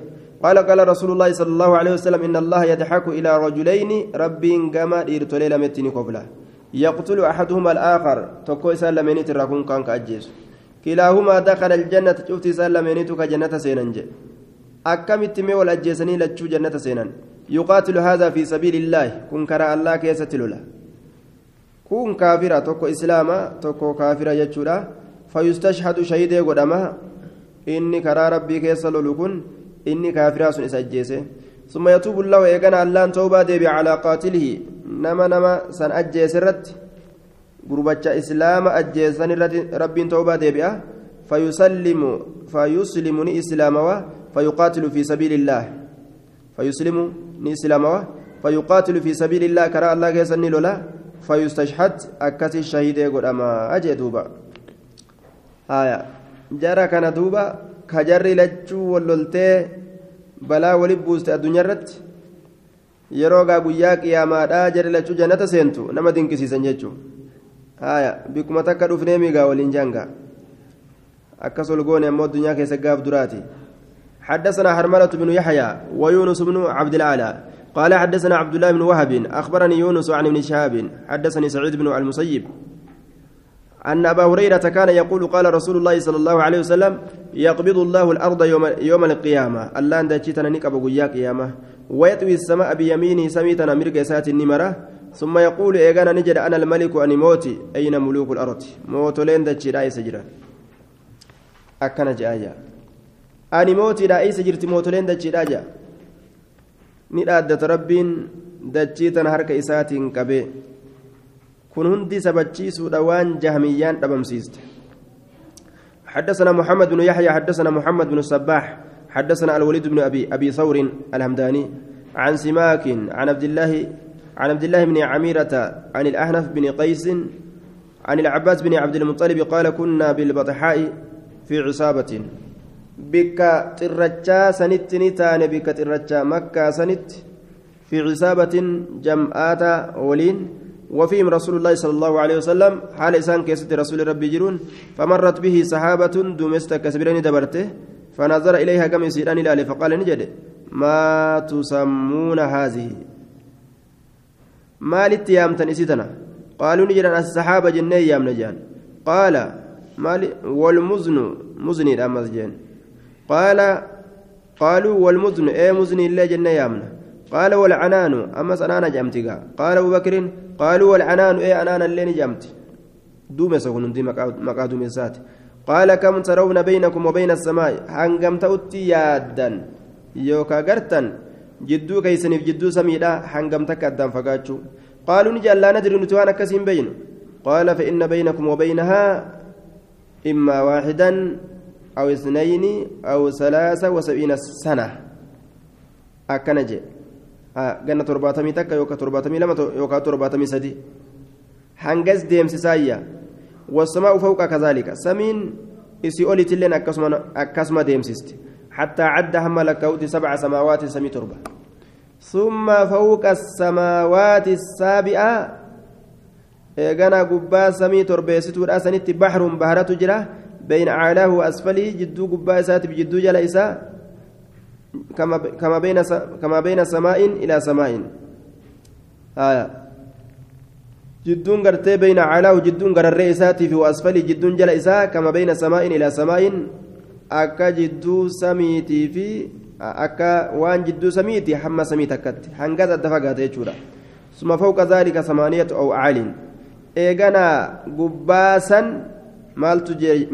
قال قال رسول الله صلى الله عليه وسلم إن الله يضحك إلى رجلين ربي كما إرتلي لمتني قبلة. يقتل أحدهما الآخر تكو سلمني تراكون كان كأجيس كلاهما دخل الجنة شفت سلمني تك جنة سيننج أكمت مي والأجيسني لتشو جنة سينن يقاتل هذا في سبيل الله. كن كرا الله كيسة لولا كن كافرة تكو إسلاما تكو كافرة يجورا فيستشهد شهيد قدما إني كرا ربي كيسة لولكن إني كافرة سن إسجيسه ثم يتوب الله إيقنا اللان توبة ديبي على قاتله. نما نما سن أجيس الرد قربتش إسلام أجيسن رب توبة ديبي فيسلم فيسلم ني إسلام فيقاتل في سبيل الله فيسلم ني إسلام فيقاتل في سبيل الله كرا الله كيسن لولا فيستشهد أكسي الشهيد يقول أما أجي دوبا آية جرى كان دوبا كجري لجو ولولتي balaa waliin buuste addunyaa irratti yeroo gaa guyyaa qiyaamaadhaa jedhe lachuu jannata seentu nama dinqisiisan jechuun haaya bikkuma takka dhufnee miigaa waliin janga. Akkas ol goone ammoo addunyaa keessa gaaf duraati. حدثنا حرملة بن يحيى ويونس بن عبد الأعلى قال حدثنا عبد الله بن وهب أخبرني يونس عن ابن شهاب حدثني سعيد بن المسيب أن أبا هريرة كان يقول قال رسول الله صلى الله عليه وسلم يقبض الله الأرض يوم, يوم القيامة الله أن دجتنا نكب قيا قيامة ويطوي السماء بيمينه سميتنا مرق النمرة ثم يقول إيغانا نجد أنا الملك أني موتي. أين ملوك الأرض؟ موت لين دجي رأي سجرا أكنا جايا أني موتي رأي سجرت موت لين دجي راجا ندادت ربين دجيتنا هرك إسات كبي. kun hundi sabachiisuudha waan jahmiyyaan dhabamsiiste حدثنا محمد بن يحيى حدثنا محمد بن الصباح حدثنا الوليد بن أبي ثور الهمداني عن سماك عن عبد الله عن عبد الله بن عميرة عن الأحنف بن قيس عن العباس بن عبد المطلب قال كنا بالبطحاء في عصابة. بك ترجا سنت نتان بك ترجا مكة سنت. في عصابة جمعات ولين. وفيهم رسول الله صلى الله عليه وسلم حال isaan keessatti رسول rabbii jiran. فمرت به سحابة دمست كسبرين دبرته. فنظر إليها كم يسيران إلى فقال نجد. ما تسمون هذه؟ ما للتيام تنسيتنا قالوا نجد السحابة جنة يام نجان قال مال والمزن مزني الأمزجين قال قالوا والمزن اي مزني الله جنة يامنا قال والعنان أما سنانا جمتك قال أبو بكر قالوا والعنان اي أنان اللين جمت دوم سكون دي مقا دوم سات قال كم ترون بينكم وبين السماء هنقم توتي يادا يوكا قرتن جدو كيسنف جدو سميدا هنقم تكدام فقاتشو قالوا نجعل لا ندري نتوانا كسين بين قال فإن بينكم وبينها إما واحدا أو اثنين أو ثلاثة وسبعين سنة أكنجي ganna torbaatamii takka yookaan torbaatamii lama yookaan torbaatamii sadi hangas deemsisaayya wasamaa'u fawqa kazaalika samiin isii olitilleen akkasuma deemsisti حتى عد هم سبع سماوات سمي تربة. ثم فوق السماوات السابعة إيغانا قبا سمي تربة ستور أسنت بحر بهرة جرة بين أعلاه وأسفله جدو قبا سات بجدو جل كما كما بين كما بين سماء إلى سماء. آية. جدون غرتي بين علاه جدون غرر إساتي في وأسفل جدون جل كما بين سماء إلى سماء. akka jidduu samiitii fi akka waan jidduu samiiti hamma samiiti akkatti hanga adda fagaata jechuudha. Suma fawqa zaalika samaaniyatu aw aaliin eeganaa gubbaasan maaltu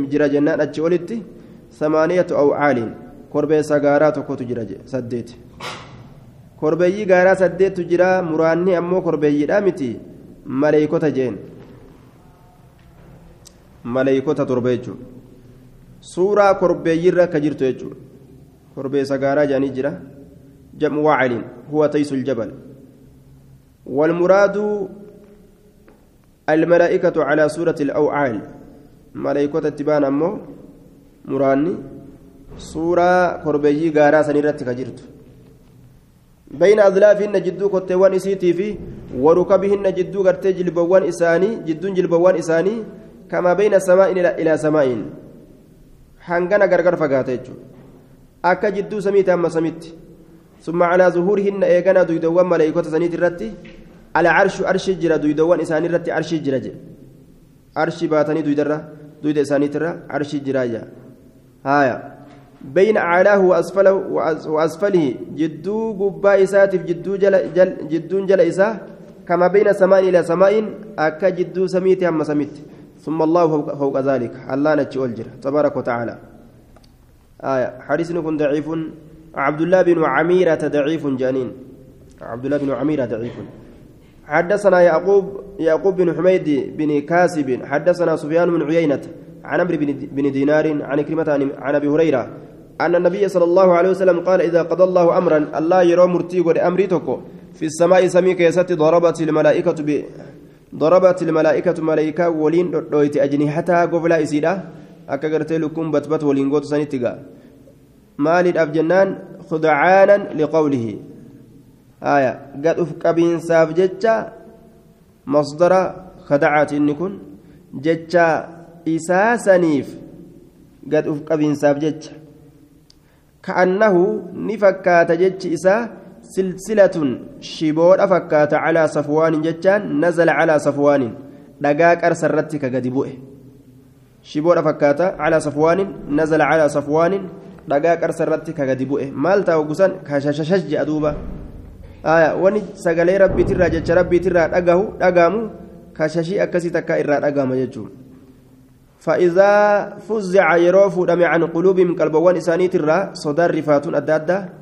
jira jennaan achi olitti? Samaaniyatu aw aaliin korbeessa gaaraa tokkotu jira saddeeti. Korbeeyyii gaaraa saddeettu jira muraanni ammoo korbeeyyiidha miti? Maleeykota jeen. Maleeykota torba jechuudha. Suuraa korbeeyyiirra akka jirtu jechuudha korbee sagaaraa jedhanii jira jam'u wacalin huwa taysul jabal والمراد الملائكة على سورة الأوعال ملائكة تبان أمو مراني gaaraa san irratti ka jirtu bayna adlaafihinna jidduu kotteewwan isiitii fi warukabihinna jidduu gartee jilbawwan isaanii jidduun jilbawwan isaanii kamaa bayna samaa'in ilaa samaa'in hangana gargar fagaata jechuudha. Akka jidduu samiiti amma samitti ثم على ظهورهن ايغانا دويدوان ملائكه سنيت الرتي على عرش عرش جرا دويدوان اساني الرتي عرش جرا عرش باتني دويدرا دويد اساني ترى عرش جرا هايا بين أعلاه وأسفله وأسفله جدو قبا إساتف جدو جل جل جدو جل إساه كما بين سماء إلى سماء أكا ثم الله فوق, ذلك. الله نتشي ألجر تبارك وتعالى. آية. حديث كن ضعيف. عبد الله بن عميرة ضعيف جانين عبد الله بن عميرة ضعيف. حدثنا يعقوب يعقوب بن حميد بن كاسب. حدثنا سفيان بن عيينة عن عمرو بن دينار عن كلمة عن أبي هريرة أن النبي صلى الله عليه وسلم قال إذا قضى الله أمرا الله يرى مرتي أمري في السماء سمي كيست ضربت الملائكة ب ضربت الملائكة ملائكة ولين رويت أجنحتها قبل إسيدا. أكا قرتي لكم بتبت ولين قوت سنتيغا مالد أفجنان خدعانا لقوله. آية. قد أفكبين ساف جتشا مصدر خدعات إنكن. جتشا إساسنيف قد أفكبين ساف جتشا كأنه نفكات جتش إسا سلسلة شبور أفكات على صفوان جتان نزل على صفوان دقاق أرسرتك قد بؤه شبور أفكات على صفوان نزل على صفوان دقاق أرسرتك قد بؤه مالتا وقسان كشششج أدوبة آية وني سقالي ربي ترى جتش ربي ترى دقاه دقامو كششي أكسي تكا إرى دقام جتشو فإذا فزع يروف دم عن قلوبهم قلبوان إسانيت الرا صدر رفاتون أدادة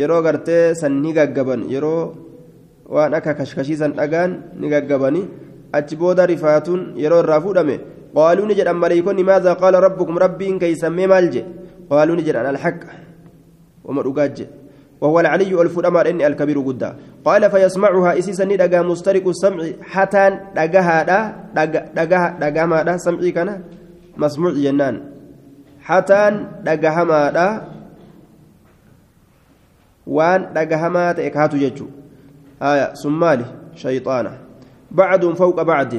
يرو غرتي سن نيغاغبن يرو waan akka kashkashiisan dhagaan ni gaggabani achi booda rifaatuun yeroo irraa fuudhame qaaluu ni jedhan maleeykonni maazaa qaala rabbukum rabbiin keeysammee maal je qaaluu ni jedhan alhaqa wama dhugaat je وهو العلي الفرما إني الكبير قدا قال فيسمعها إسيسا ندقى مسترق السمع حتى دقها دا دقها دقها ما دا سمعي كان مسموع جنان حتى دقها ما دا وان دقها ما تأكاتو ججو. آية سمالي شيطانة. بعد فوق بعد.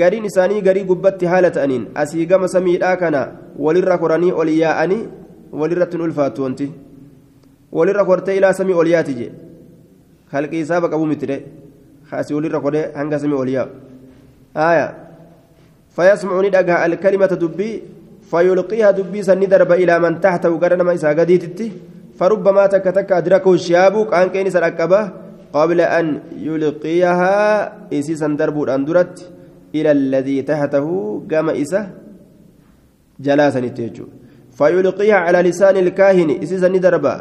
قرين إساني قري قبت هالة أنين. أسيقام سميدا كان ولر قراني أولياءني ولرة ألفات وانتي walirra kortee ilaa samii ol yaati je halqii isaa baqa bumitire kaasi walirra kodee hanga samii ol yaa'u aya فيسمع ندقها الكلمة دبي فيلقيها دبي سن درب إلى من تحته. قرن ما إسا قديتتي. فربما تك تك أدركه الشهاب كان كين سرقبة قبل أن يلقيها إسيسا درب أندرت إلى الذي تحته قام إسا جلاسا نتيجو فيلقيها على لسان الكاهن إسيسا ندربا.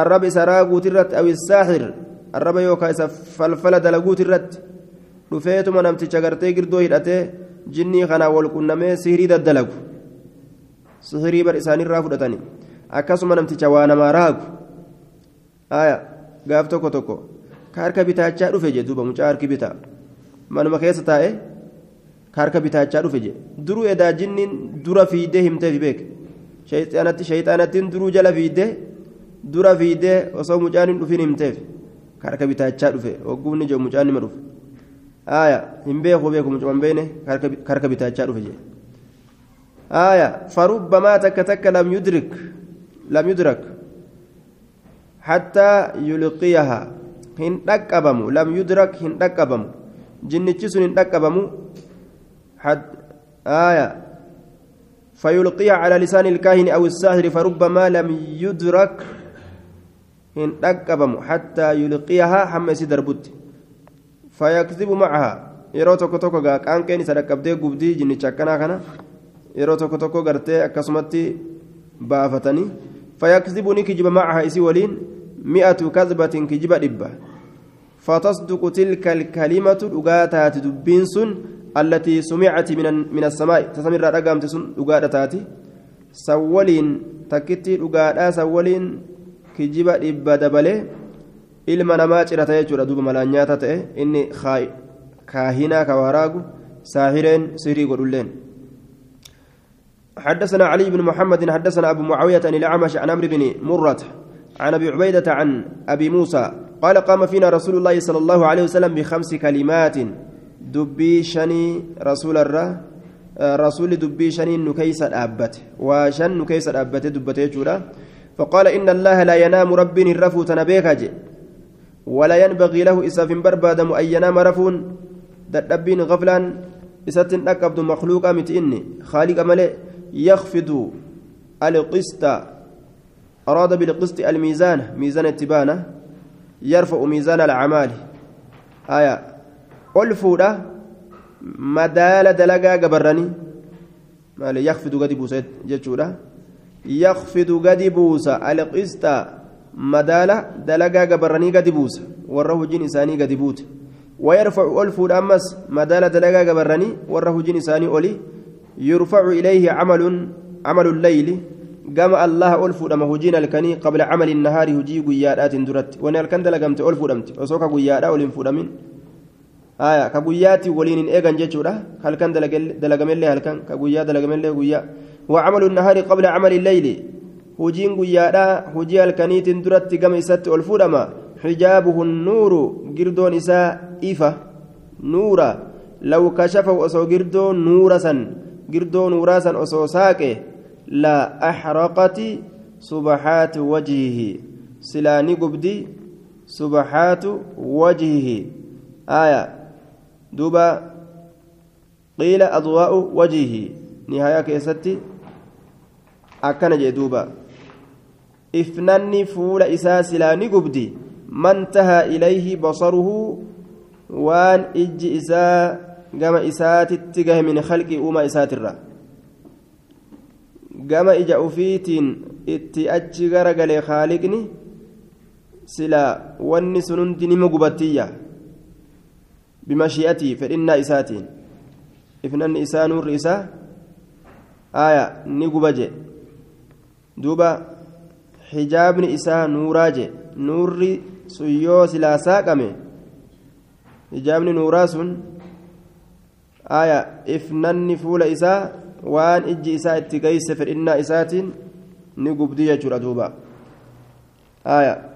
الرب سراغوت الرت أو الساحر. الرب يوكا فلفل دلغوت الرت. dhufeetuma namticha gartee girdoo hidhatee jinnii kanaa wal qunnamee sihirii daddalagu sihirii bar isaanirraa fudhatani akkasuma namticha waa namaa raagu aya gaaf tokko tokko ka harka bitaachaa dhufe je duuba mucaa harki bitaa manuma keessa taa'e ka harka bitaachaa dhufe je duruu edaa jinniin dura fiidee himteef beek shayxaanattiin duruu jala fiidee dura fiidee osoo mucaan hin dhufin himteef ka bitaachaa dhufe hogguunni jiru mucaan nima dhufe aya hin beeku beeku mucuman beene ka bitaachaa dhufe je aya farubbamaa takka takka lam yudrik lam yudrak حتى يلقيها. هن دقبم لم يدرك هن دقبم جنتشس هن دقبم حد آية. فيلقيها على لسان الكاهن أو الساهر فربما لم يدرك هن دقبم حتى يلقيها حمس دربت فيكذب معها. yeroo tokko tokko qaanqeen isa dhaqqabdee gubdii jinnicha akkanaa kana yeroo tokko tokko gartee akkasumatti baafatanii فيكذب نكجب معها إسي ولين مئة كذبة كجب دبة. فتصدق تلك الكلمة دقاتات دبين سن التي سمعت من من السماء. تسمر رقم تسن دقاتات سولين تكتي دقاتا سولين كجب دبة دبلة. ilma namaa cirata jechuudha duuba malaan nyaata ta'e inni kaahinaa kawaraagu saahireen sirii godhulleen حدثنا علي بن محمد حدثنا أبو معاوية عن الأعمش عن عمرو بن مرة عن أبي عبيدة عن أبي موسى قال قام فينا رسول الله صلى الله عليه وسلم بخمس كلمات. دبي شني رسول الله رسول دبي شني نكيس الأبت. وشن نكيس الأبت دبته فقال إن الله لا ينام رب الرفو تنبيك ولا ينبغي له إساف بربادم أن ينام رفون. دبين غفلا إساتن أكبد مخلوقا متئني خالق ملئ. يخفض القسط أراد بالقسط الميزان ميزان التبانة يرفع ميزان الأعمال. آية. ألفودا مدال دلقا قبرني. يخفض قد بوسى جتشودا يخفض قد بوسى القسط مدال دلقا قبرني قد بوسى وره جن إساني قد بوت. ويرفع ألفودا أمس مدال دلقا قبرني وره جن إساني أولي. يرفع إليه عمل عمل الليل. قام الله ألف دم هجين الكني قبل عمل النهار هجي قيادات درت. وأنا الكند لقمت ألف دمت وسوك قيادا ولين فدمين آية كقيات ولين إيجان جتشورا هل كان دلقم الله هل كان؟ كقيا دلقم الله قيا وعمل النهار قبل عمل الليل. هجين قيادا هجي الكني تندرت. قام إسات ألف دما حجابه النور قردون إساء إفا نورا. لو كشفه أسو قردون نورا سن. Girdoo nuuraasan osoo saaqe la axraqati subaxaatu wajhihi silaa ni gubdi subaxaatu wajhihi aya duuba qiila adwaa'u wajhihi nihayaa keessatti akkana jee duuba ifnanni fuula isaa silaa ni gubdi man tahaa ilayhi basaruhu waan ijji isaa gama isaatitti gahe min khalqii uumaa isaatirra gama ija ufiitiin itti achi gara galee haaliqni silaa wanni sun hundi nima gubattiyya bimashi'atii fedhinnaa isaatiin ifnanni isaa nuurri isaa aya ni guba je duuba hijaabni isaa nuuraa je nuurri sun yoo silaa saaqame hijaabni nuuraa sun fuula isaa waan ijji isaa itti geeyse fedhinnaa isaatiin ni gubdii jechuudha duuba aya